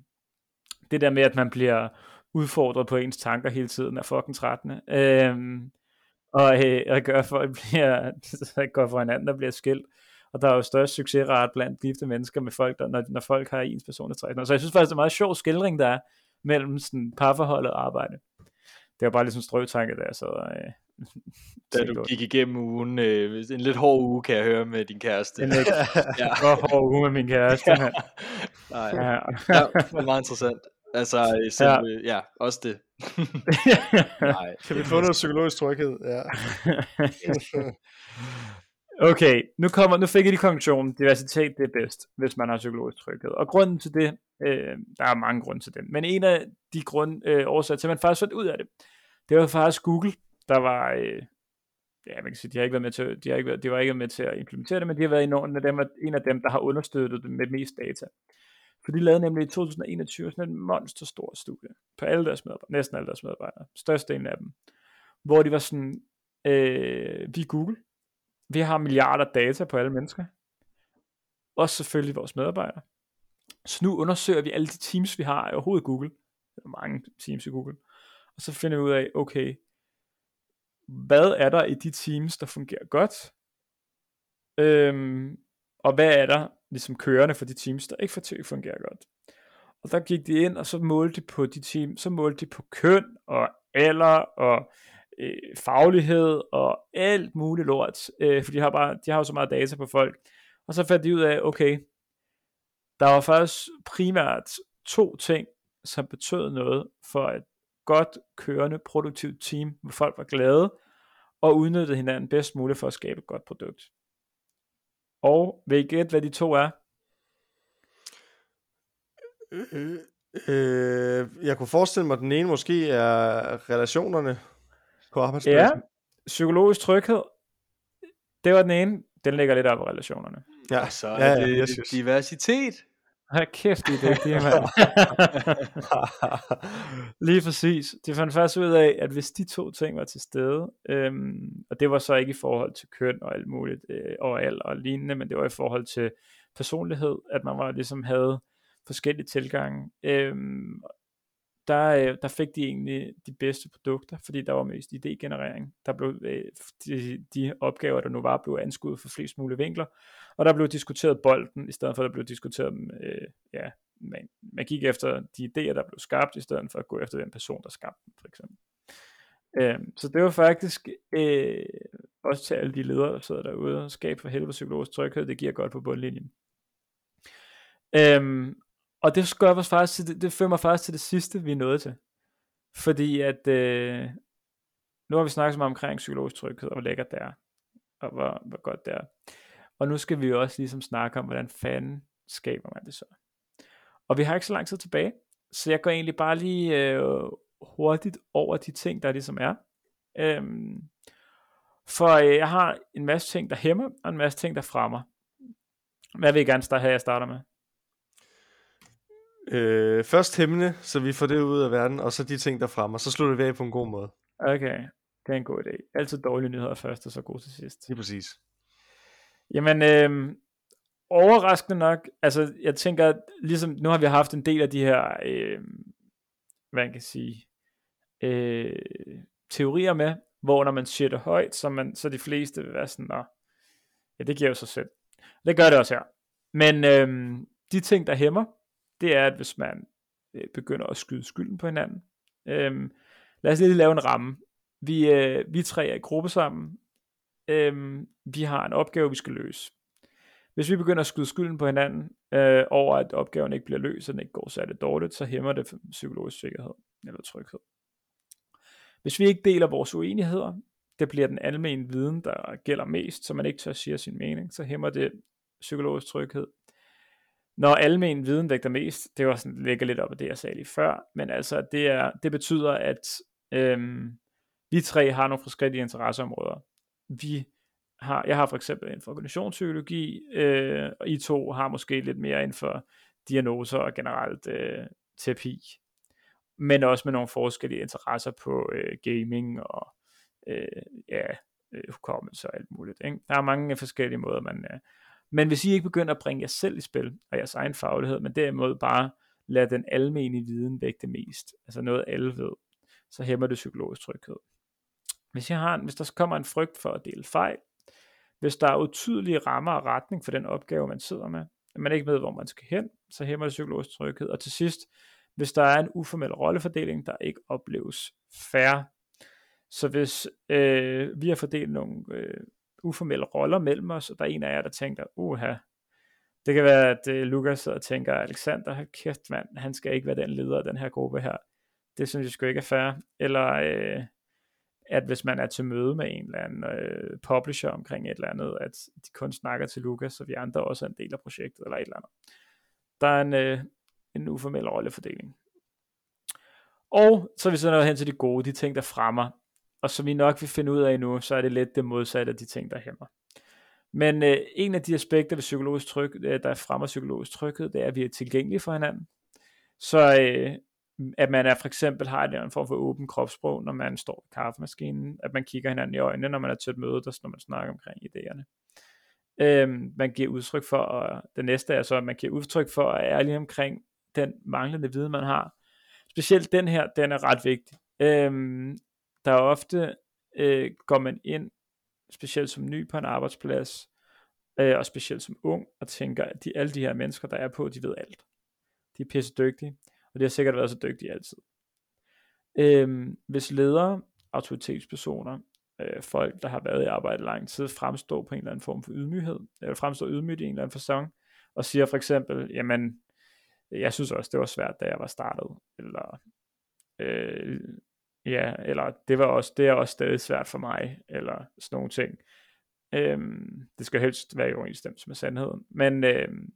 det der med, at man bliver udfordret på ens tanker hele tiden, er fucking trættende. Øhm, og, øh, at gør folk bliver, går for hinanden, og bliver skilt. Og der er jo størst succesrate blandt gifte mennesker med folk, der, når, når folk har ens personlighed. Så jeg synes faktisk, det er en meget sjov skildring, der er mellem sådan parforhold og arbejde. Det var bare lidt sådan en strøtanke, der så... Øh, da du gik igennem ugen, øh, en lidt hård uge, kan jeg høre med din kæreste. En lidt ja. hård uge med min kæreste. ja. Nej, ja. ja, det var meget interessant. Altså, selv, ja. ja, også det. Nej. Kan vi få noget psykologisk tryghed? Ja okay, nu, kommer, nu fik jeg de konklusionen, Diversitet det er bedst, hvis man har psykologisk tryghed. Og grunden til det, øh, der er mange grunde til det, men en af de grund, øh, årsager til, at man faktisk fandt ud af det, det var faktisk Google, der var, øh, ja, man kan sige, de har ikke været med til, de har ikke været, de var ikke med til at implementere det, men de har været en af dem, en af dem der har understøttet det med mest data. For de lavede nemlig i 2021 sådan en monsterstor studie på alle deres medarbejdere, næsten alle deres medarbejdere, størstedelen af dem, hvor de var sådan, øh, vi Google, vi har milliarder data på alle mennesker, også selvfølgelig vores medarbejdere. Så nu undersøger vi alle de teams, vi har overhovedet i Google, mange teams i Google. Og så finder vi ud af, okay, hvad er der i de teams, der fungerer godt? Øhm, og hvad er der ligesom kørende for de teams, der ikke fungerer godt? Og der gik de ind, og så målte de på de teams, så målte de på køn og alder og øh, faglighed og alt muligt lort, øh, for de har, bare, de har jo så meget data på folk. Og så fandt de ud af, okay, der var faktisk primært to ting, som betød noget for et godt kørende, produktivt team, hvor folk var glade, og udnyttede hinanden bedst muligt for at skabe et godt produkt. Og vil I gætte, hvad de to er? Øh, øh, øh jeg kunne forestille mig, at den ene måske er relationerne på arbejdspladsen. Ja, psykologisk tryghed. Det var den ene. Den ligger lidt op på relationerne. Ja, og så er ja, det ja, diversitet. Hold kæft, det er det, mand. Lige præcis. De fandt først ud af, at hvis de to ting var til stede, øhm, og det var så ikke i forhold til køn og alt muligt, øh, og alt og lignende, men det var i forhold til personlighed, at man var ligesom havde forskellige tilgange. Øhm, der, øh, der fik de egentlig de bedste produkter, fordi der var mest idégenerering. Der blev øh, de, de opgaver, der nu var, blev anskudt for flest mulige vinkler, og der blev diskuteret bolden, i stedet for at der blev diskuteret, øh, ja, man, man gik efter de idéer, der blev skabt, i stedet for at gå efter den person, der skabte dem, for eksempel. Øh, så det var faktisk øh, også til alle de ledere, der sidder derude, skab for helvede psykologisk tryghed, det giver godt på bundlinjen. Øhm, og det gør os faktisk, det, det fører mig faktisk til det sidste, vi er nået til. Fordi at, øh, nu har vi snakket så meget omkring psykologisk tryghed, og hvor lækkert det er, og hvor, hvor godt det er. Og nu skal vi jo også ligesom snakke om, hvordan fanden skaber man det så. Og vi har ikke så lang tid tilbage, så jeg går egentlig bare lige øh, hurtigt over de ting, der ligesom er. Øhm, for øh, jeg har en masse ting, der hæmmer, og en masse ting, der fremmer. Hvad vil I gerne starte her, jeg starter med? Øh, først hemmene, så vi får det ud af verden, og så de ting, der fremmer. Så slutter vi af på en god måde. Okay, det er en god idé. Altid dårlige nyheder først, og så god til sidst. Lige præcis. Jamen, øh, overraskende nok, altså jeg tænker, ligesom nu har vi haft en del af de her, øh, hvad man kan sige, øh, teorier med, hvor når man siger det højt, så, man, så de fleste vil være sådan, Nå, ja det giver jo sig selv. Det gør det også her. Men øh, de ting, der hæmmer, det er, at hvis man øh, begynder at skyde skylden på hinanden. Øh, lad os lige lave en ramme. Vi, øh, vi tre er i gruppe sammen. Øh, vi har en opgave, vi skal løse. Hvis vi begynder at skyde skylden på hinanden øh, over, at opgaven ikke bliver løst, og den ikke går særligt dårligt, så hæmmer det psykologisk sikkerhed eller tryghed. Hvis vi ikke deler vores uenigheder, det bliver den almindelige viden, der gælder mest, så man ikke tør sige sin mening, så hæmmer det psykologisk tryghed når almen viden vægter mest, det var sådan, ligger lidt op af det, jeg sagde lige før, men altså, det, er, det betyder, at øhm, vi tre har nogle forskellige interesseområder. Vi har, jeg har for eksempel inden for organisationspsykologi, øh, og I to har måske lidt mere inden for diagnoser og generelt øh, terapi, men også med nogle forskellige interesser på øh, gaming og øh, ja, øh, hukommelse og alt muligt. Ikke? Der er mange forskellige måder, man, øh, men hvis I ikke begynder at bringe jer selv i spil, og jeres egen faglighed, men derimod bare lade den almene viden vægte mest, altså noget alle ved, så hæmmer det psykologisk tryghed. Hvis, jeg har en, hvis der kommer en frygt for at dele fejl, hvis der er utydelige rammer og retning for den opgave, man sidder med, at man ikke ved, hvor man skal hen, så hæmmer det psykologisk tryghed. Og til sidst, hvis der er en uformel rollefordeling, der ikke opleves færre. Så hvis øh, vi har fordelt nogle øh, uformelle roller mellem os, og der er en af jer, der tænker, uha, det kan være, at øh, Lukas sidder og tænker, Alexander, kæft mand, han skal ikke være den leder af den her gruppe her. Det synes jeg sgu ikke er fair. Eller øh, at hvis man er til møde med en eller anden øh, publisher omkring et eller andet, at de kun snakker til Lukas, så vi andre også er en del af projektet, eller et eller andet. Der er en, øh, en uformel rollefordeling. Og så er vi så nået hen til de gode, de ting, der fremmer og som vi nok vil finde ud af nu, så er det lidt det modsatte af de ting, der hæmmer. Men øh, en af de aspekter ved psykologisk tryk, øh, der fremmer psykologisk tryghed, det er, at vi er tilgængelige for hinanden. Så øh, at man er for eksempel har en form for åben kropssprog, når man står i kaffemaskinen, at man kigger hinanden i øjnene, når man er til et møde, der, når man snakker omkring idéerne. Øhm, man giver udtryk for, og det næste er så, at man giver udtryk for at er ærlig omkring den manglende viden, man har, specielt den her, den er ret vigtig. Øhm, der er ofte, øh, går man ind, specielt som ny på en arbejdsplads, øh, og specielt som ung, og tænker, at de, alle de her mennesker, der er på, de ved alt. De er pisse dygtige, og de har sikkert været så dygtige altid. Øh, hvis ledere, autoritetspersoner, øh, folk, der har været i arbejde lang tid, fremstår på en eller anden form for ydmyghed, eller fremstår ydmygt i en eller anden fasong, og siger for eksempel, jamen, jeg synes også, det var svært, da jeg var startet, eller øh, ja, eller det var også, det er også stadig svært for mig, eller sådan nogle ting. Øhm, det skal helst være i overensstemmelse med sandheden. Men øhm,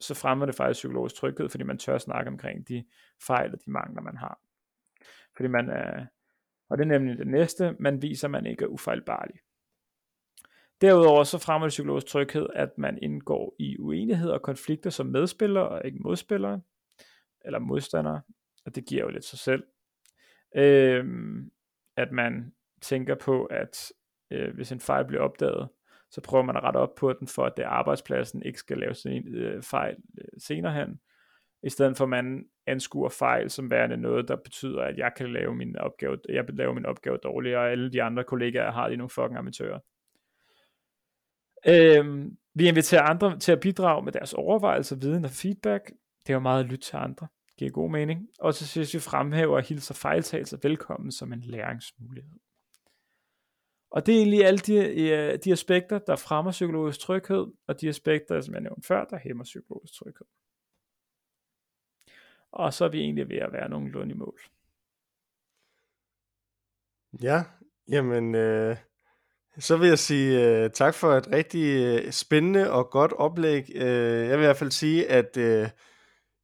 så fremmer det faktisk psykologisk tryghed, fordi man tør snakke omkring de fejl og de mangler, man har. Fordi man er, og det er nemlig det næste, man viser, at man ikke er ufejlbarlig. Derudover så fremmer det psykologisk tryghed, at man indgår i uenigheder og konflikter som medspillere og ikke modspillere, eller modstandere, og det giver jo lidt sig selv. Øhm, at man tænker på, at øh, hvis en fejl bliver opdaget, så prøver man at rette op på den, for at det arbejdspladsen ikke skal lave sin øh, fejl øh, senere hen, i stedet for at man anskuer fejl som værende noget, der betyder, at jeg kan lave min opgave, jeg kan lave min opgave dårligere, og alle de andre kollegaer har de nogle fucking amatører. Øhm, vi inviterer andre til at bidrage med deres overvejelser, viden og feedback. Det er jo meget at lytte til andre. Giver god mening. Og så synes vi fremhæver og hilser fejltagelser velkommen som en læringsmulighed. Og det er egentlig alle de, de aspekter, der fremmer psykologisk tryghed, og de aspekter, som jeg nævnte før, der hæmmer psykologisk tryghed. Og så er vi egentlig ved at være nogenlunde i mål. Ja, jamen, øh, så vil jeg sige øh, tak for et rigtig øh, spændende og godt oplæg. Øh, jeg vil i hvert fald sige, at øh,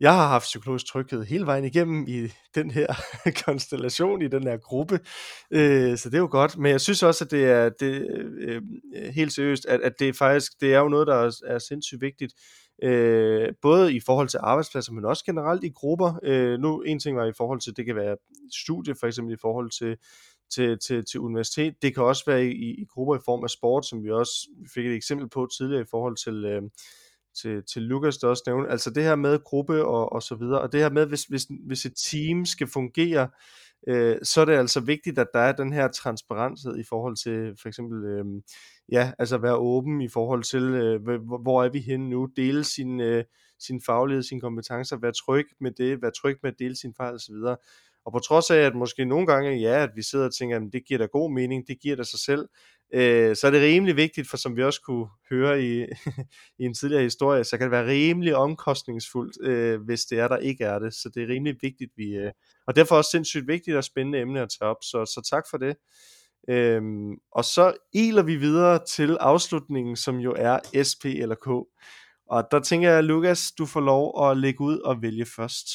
jeg har haft psykologisk tryghed hele vejen igennem i den her konstellation, i den her gruppe, øh, så det er jo godt, men jeg synes også, at det er det, øh, øh, helt seriøst, at, at det faktisk, det er jo noget, der er, er sindssygt vigtigt, øh, både i forhold til arbejdspladser, men også generelt i grupper. Øh, nu, en ting var i forhold til, det kan være studie, for eksempel i forhold til, til, til, til universitet. Det kan også være i, i grupper i form af sport, som vi også fik et eksempel på tidligere i forhold til, øh, til, til Lukas, der også nævnte. Altså det her med gruppe og, og så videre. Og det her med, hvis, hvis, hvis et team skal fungere, øh, så er det altså vigtigt, at der er den her transparenshed i forhold til for eksempel, øh, ja, altså være åben i forhold til, øh, hvor, hvor er vi henne nu, dele sin, øh, sin faglighed, sine kompetencer, være tryg med det, være tryg med at dele sin fejl osv. Og på trods af, at måske nogle gange, ja, at vi sidder og tænker, at det giver da god mening, det giver da sig selv, øh, så er det rimelig vigtigt, for som vi også kunne høre i, i en tidligere historie, så kan det være rimelig omkostningsfuldt, øh, hvis det er, der ikke er det. Så det er rimelig vigtigt, vi, øh, og derfor også sindssygt vigtigt og spændende emne at tage op, så, så tak for det. Øhm, og så iler vi videre til afslutningen, som jo er SP eller K. Og der tænker jeg, Lukas, du får lov at lægge ud og vælge først.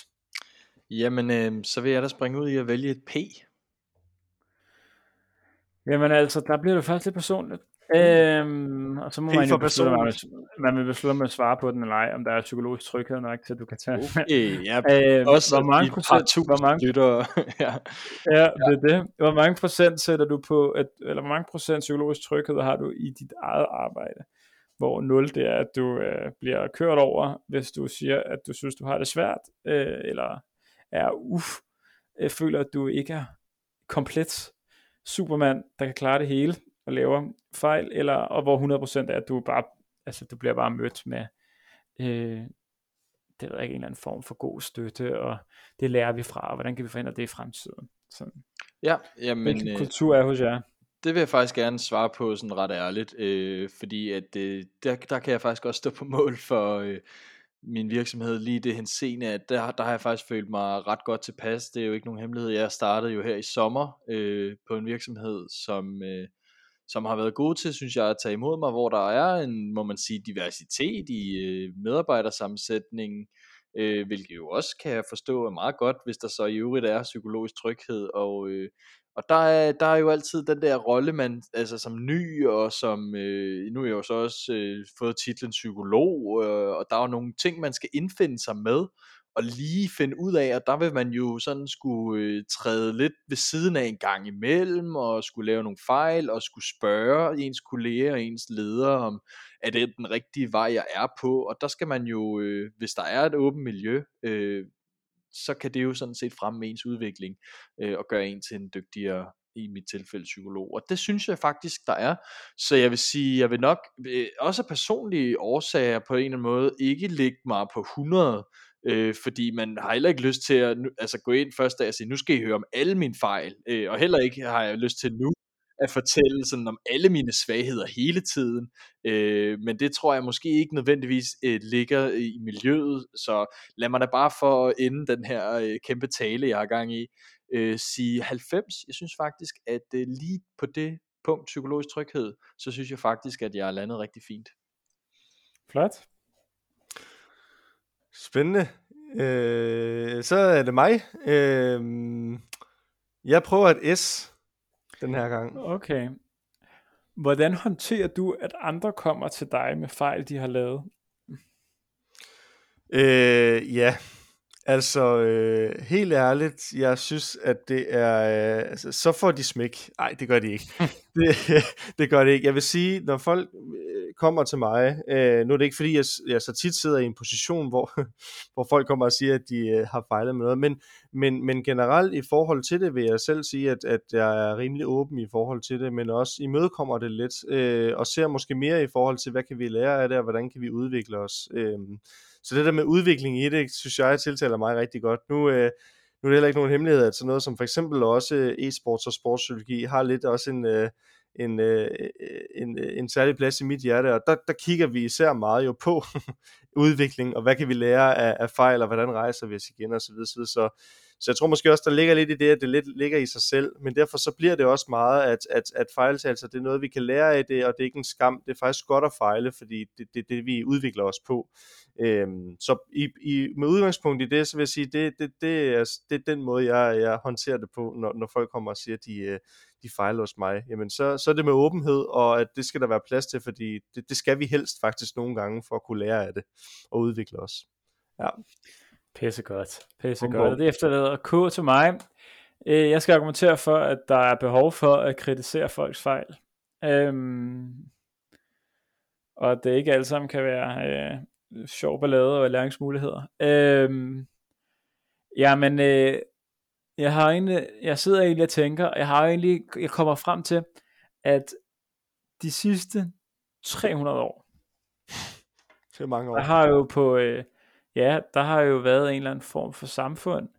Jamen, øh, så vil jeg da springe ud i at vælge et P. Jamen altså, der bliver det først lidt personligt. Øhm, og så må man jo beslutte, man, man vil beslutte, om man svarer på den eller ej, om der er psykologisk tryghed nok til, at du kan tage okay, ja, øhm, også hvor mange procent, hvor mange, lytter, ja. ja, det er det. Hvor mange procent sætter du på, at, eller hvor mange procent psykologisk tryghed har du i dit eget arbejde? Hvor 0 det er, at du øh, bliver kørt over, hvis du siger, at du synes, du har det svært, øh, eller er uff, øh, føler, at du ikke er komplet Superman, der kan klare det hele og laver fejl, eller og hvor 100% er, at du bare, altså du bliver bare mødt med, øh, det ved jeg ikke, en eller anden form for god støtte, og det lærer vi fra, og hvordan kan vi forhindre det i fremtiden. Sådan. Ja, jamen, Hvilken øh, kultur er hos jer? Det vil jeg faktisk gerne svare på sådan ret ærligt, øh, fordi at øh, der, der kan jeg faktisk også stå på mål for, øh, min virksomhed lige det henseende, at der, der har jeg faktisk følt mig ret godt tilpas. Det er jo ikke nogen hemmelighed. Jeg startede jo her i sommer øh, på en virksomhed, som, øh, som har været god til, synes jeg, at tage imod mig, hvor der er en, må man sige, diversitet i øh, medarbejdersammensætningen, øh, hvilket jo også kan jeg forstå er meget godt, hvis der så i øvrigt er psykologisk tryghed, og, øh, og der er, der er jo altid den der rolle, man, altså som ny, og som, øh, nu er jeg jo så også øh, fået titlen psykolog, øh, og der er jo nogle ting, man skal indfinde sig med, og lige finde ud af, at der vil man jo sådan skulle øh, træde lidt ved siden af en gang imellem, og skulle lave nogle fejl, og skulle spørge ens kolleger og ens ledere om, er det den rigtige vej, jeg er på, og der skal man jo, øh, hvis der er et åbent miljø, øh, så kan det jo sådan set fremme ens udvikling øh, og gøre en til en dygtigere i mit tilfælde psykolog. Og det synes jeg faktisk, der er. Så jeg vil sige, jeg vil nok øh, også af personlige årsager på en eller anden måde ikke lægge mig på 100, øh, fordi man har heller ikke lyst til at altså gå ind første dag og sige, nu skal I høre om alle mine fejl, øh, og heller ikke har jeg lyst til nu at fortælle sådan om alle mine svagheder hele tiden, øh, men det tror jeg måske ikke nødvendigvis øh, ligger i miljøet, så lad mig da bare for at ende den her øh, kæmpe tale, jeg har gang i, øh, sige 90. Jeg synes faktisk, at øh, lige på det punkt psykologisk tryghed, så synes jeg faktisk, at jeg er landet rigtig fint. Flot. Spændende. Øh, så er det mig. Øh, jeg prøver et S den her gang. Okay. Hvordan håndterer du, at andre kommer til dig med fejl, de har lavet? Øh, ja, Altså, øh, helt ærligt, jeg synes, at det er... Øh, altså, så får de smæk. Nej, det gør de ikke. det, det gør det ikke. Jeg vil sige, når folk øh, kommer til mig, øh, nu er det ikke fordi, jeg, jeg så tit sidder i en position, hvor, hvor folk kommer og siger, at de øh, har fejlet med noget, men, men, men generelt i forhold til det, vil jeg selv sige, at, at jeg er rimelig åben i forhold til det, men også imødekommer det lidt, øh, og ser måske mere i forhold til, hvad kan vi lære af det, og hvordan kan vi udvikle os. Øh, så det der med udvikling i det, synes jeg tiltaler mig rigtig godt. Nu, øh, nu er det heller ikke nogen hemmelighed, at sådan noget som for eksempel også øh, e-sports og sportspsykologi har lidt også en, øh, en, øh, en, øh, en særlig plads i mit hjerte, og der, der kigger vi især meget jo på udvikling, og hvad kan vi lære af, af fejl, og hvordan rejser vi os igen, og så videre, så videre. Så, så jeg tror måske også, der ligger lidt i det, at det lidt ligger i sig selv, men derfor så bliver det også meget, at, at, at fejltagelser, det er noget, vi kan lære af det, og det er ikke en skam, det er faktisk godt at fejle, fordi det er det, det, vi udvikler os på. Øhm, så i, i, med udgangspunkt i det, så vil jeg sige, det, det, det, er, det er den måde, jeg, jeg håndterer det på, når, når folk kommer og siger, at de, øh, de fejler hos mig. Jamen, så, så er det med åbenhed, og at det skal der være plads til, fordi det, det skal vi helst faktisk nogle gange for at kunne lære af det og udvikle os. Ja. Pisse godt. Pisse godt. Det efterlader K til mig. Øh, jeg skal argumentere for, at der er behov for at kritisere folks fejl. Øhm, og det ikke alle sammen kan være øh, sjov ballade og læringsmuligheder. Øhm, men øh, jeg har egentlig, jeg sidder egentlig og tænker, jeg har egentlig, jeg kommer frem til, at de sidste 300 år, det er mange år. Der har jo på, øh, ja, der har jo været en eller anden form for samfund,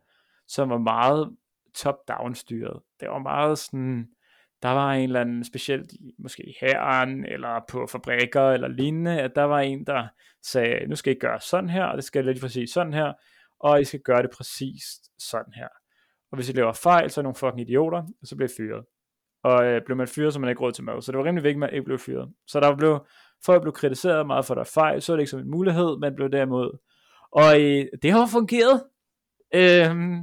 som var meget top-down styret. Det var meget sådan, der var en eller anden, specielt måske i herren, eller på fabrikker, eller lignende, at der var en, der sagde, nu skal I gøre sådan her, og det skal lige præcis sådan her, og I skal gøre det præcis sådan her. Og hvis I laver fejl, så er nogle fucking idioter, og så bliver I fyret. Og øh, blev man fyret, så man ikke råd til mad. Så det var rimelig vigtigt, at man ikke blev fyret. Så der blev, folk blev kritiseret meget for, at der fejl, så er det ikke som en mulighed, men blev derimod. Og øh, det har fungeret. Øhm,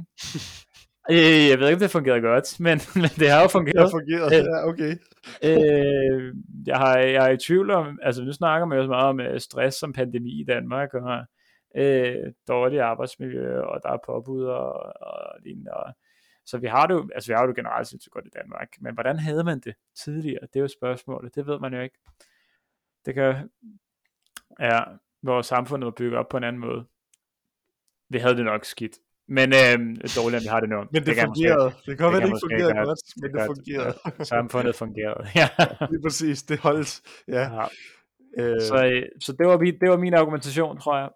øh, jeg ved ikke, om det fungerede godt, men, men det har jo fungeret. Det har fungeret, øh, ja, okay. øh, jeg, har, jeg er i tvivl om, altså nu snakker man jo så meget om øh, stress som pandemi i Danmark, og øh, dårligt arbejdsmiljø, og der er påbud og, og lignende. Og, så vi har det jo, altså vi har det jo generelt set så godt i Danmark, men hvordan havde man det tidligere? Det er jo spørgsmålet, det ved man jo ikke. Det kan, ja, hvor samfundet var bygget op på en anden måde. Vi havde det nok skidt. Men øh, dårligt, at vi har det nu. Men det, det fungerede. Måske, det kan godt være, det ikke fungerede godt, men det, fungerede. Ja, samfundet fungerede. ja. det er præcis. Det holdt. Ja. ja. Øh. Så, øh, så det, var det var min argumentation, tror jeg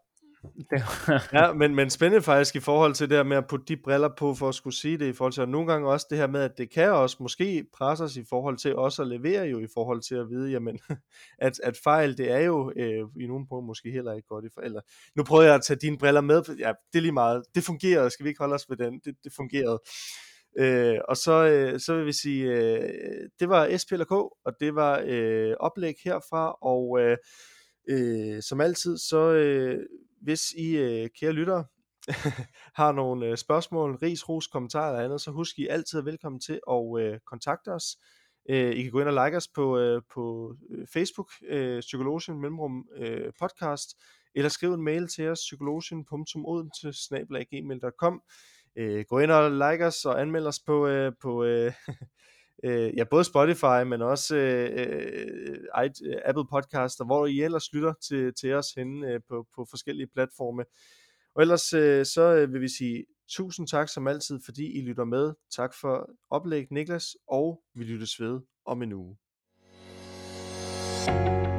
ja, men, men spændende faktisk i forhold til det her med at putte de briller på for at skulle sige det, i forhold til at nogle gange også det her med, at det kan også måske presse os i forhold til også at levere jo i forhold til at vide, jamen, at, at fejl, det er jo øh, i nogle punkter måske heller ikke godt i eller Nu prøver jeg at tage dine briller med, ja, det er lige meget, det fungerede, skal vi ikke holde os ved den, det, det fungerede. Øh, og så, øh, så vil vi sige, øh, det var SPLK, og det var øh, oplæg herfra, og øh, øh, som altid, så øh, hvis I, øh, kære lyttere, har nogle øh, spørgsmål, ris, ros, kommentarer eller andet, så husk I altid velkommen til at øh, kontakte os. Øh, I kan gå ind og like os på, øh, på øh, Facebook, øh, Psykologien Mellemrum øh, Podcast, eller skriv en mail til os, psykologien.odense.gmail.com. Øh, gå ind og like os og anmeld os på, øh, på øh, øh, ja, både Spotify, men også øh, øh, øh Apple Podcasts, hvor I ellers lytter til, til os henne øh, på, på forskellige platforme. Og ellers øh, så øh, vil vi sige Tusind tak som altid, fordi I lytter med. Tak for oplæg, Niklas, og vi lyttes ved om en uge. thank you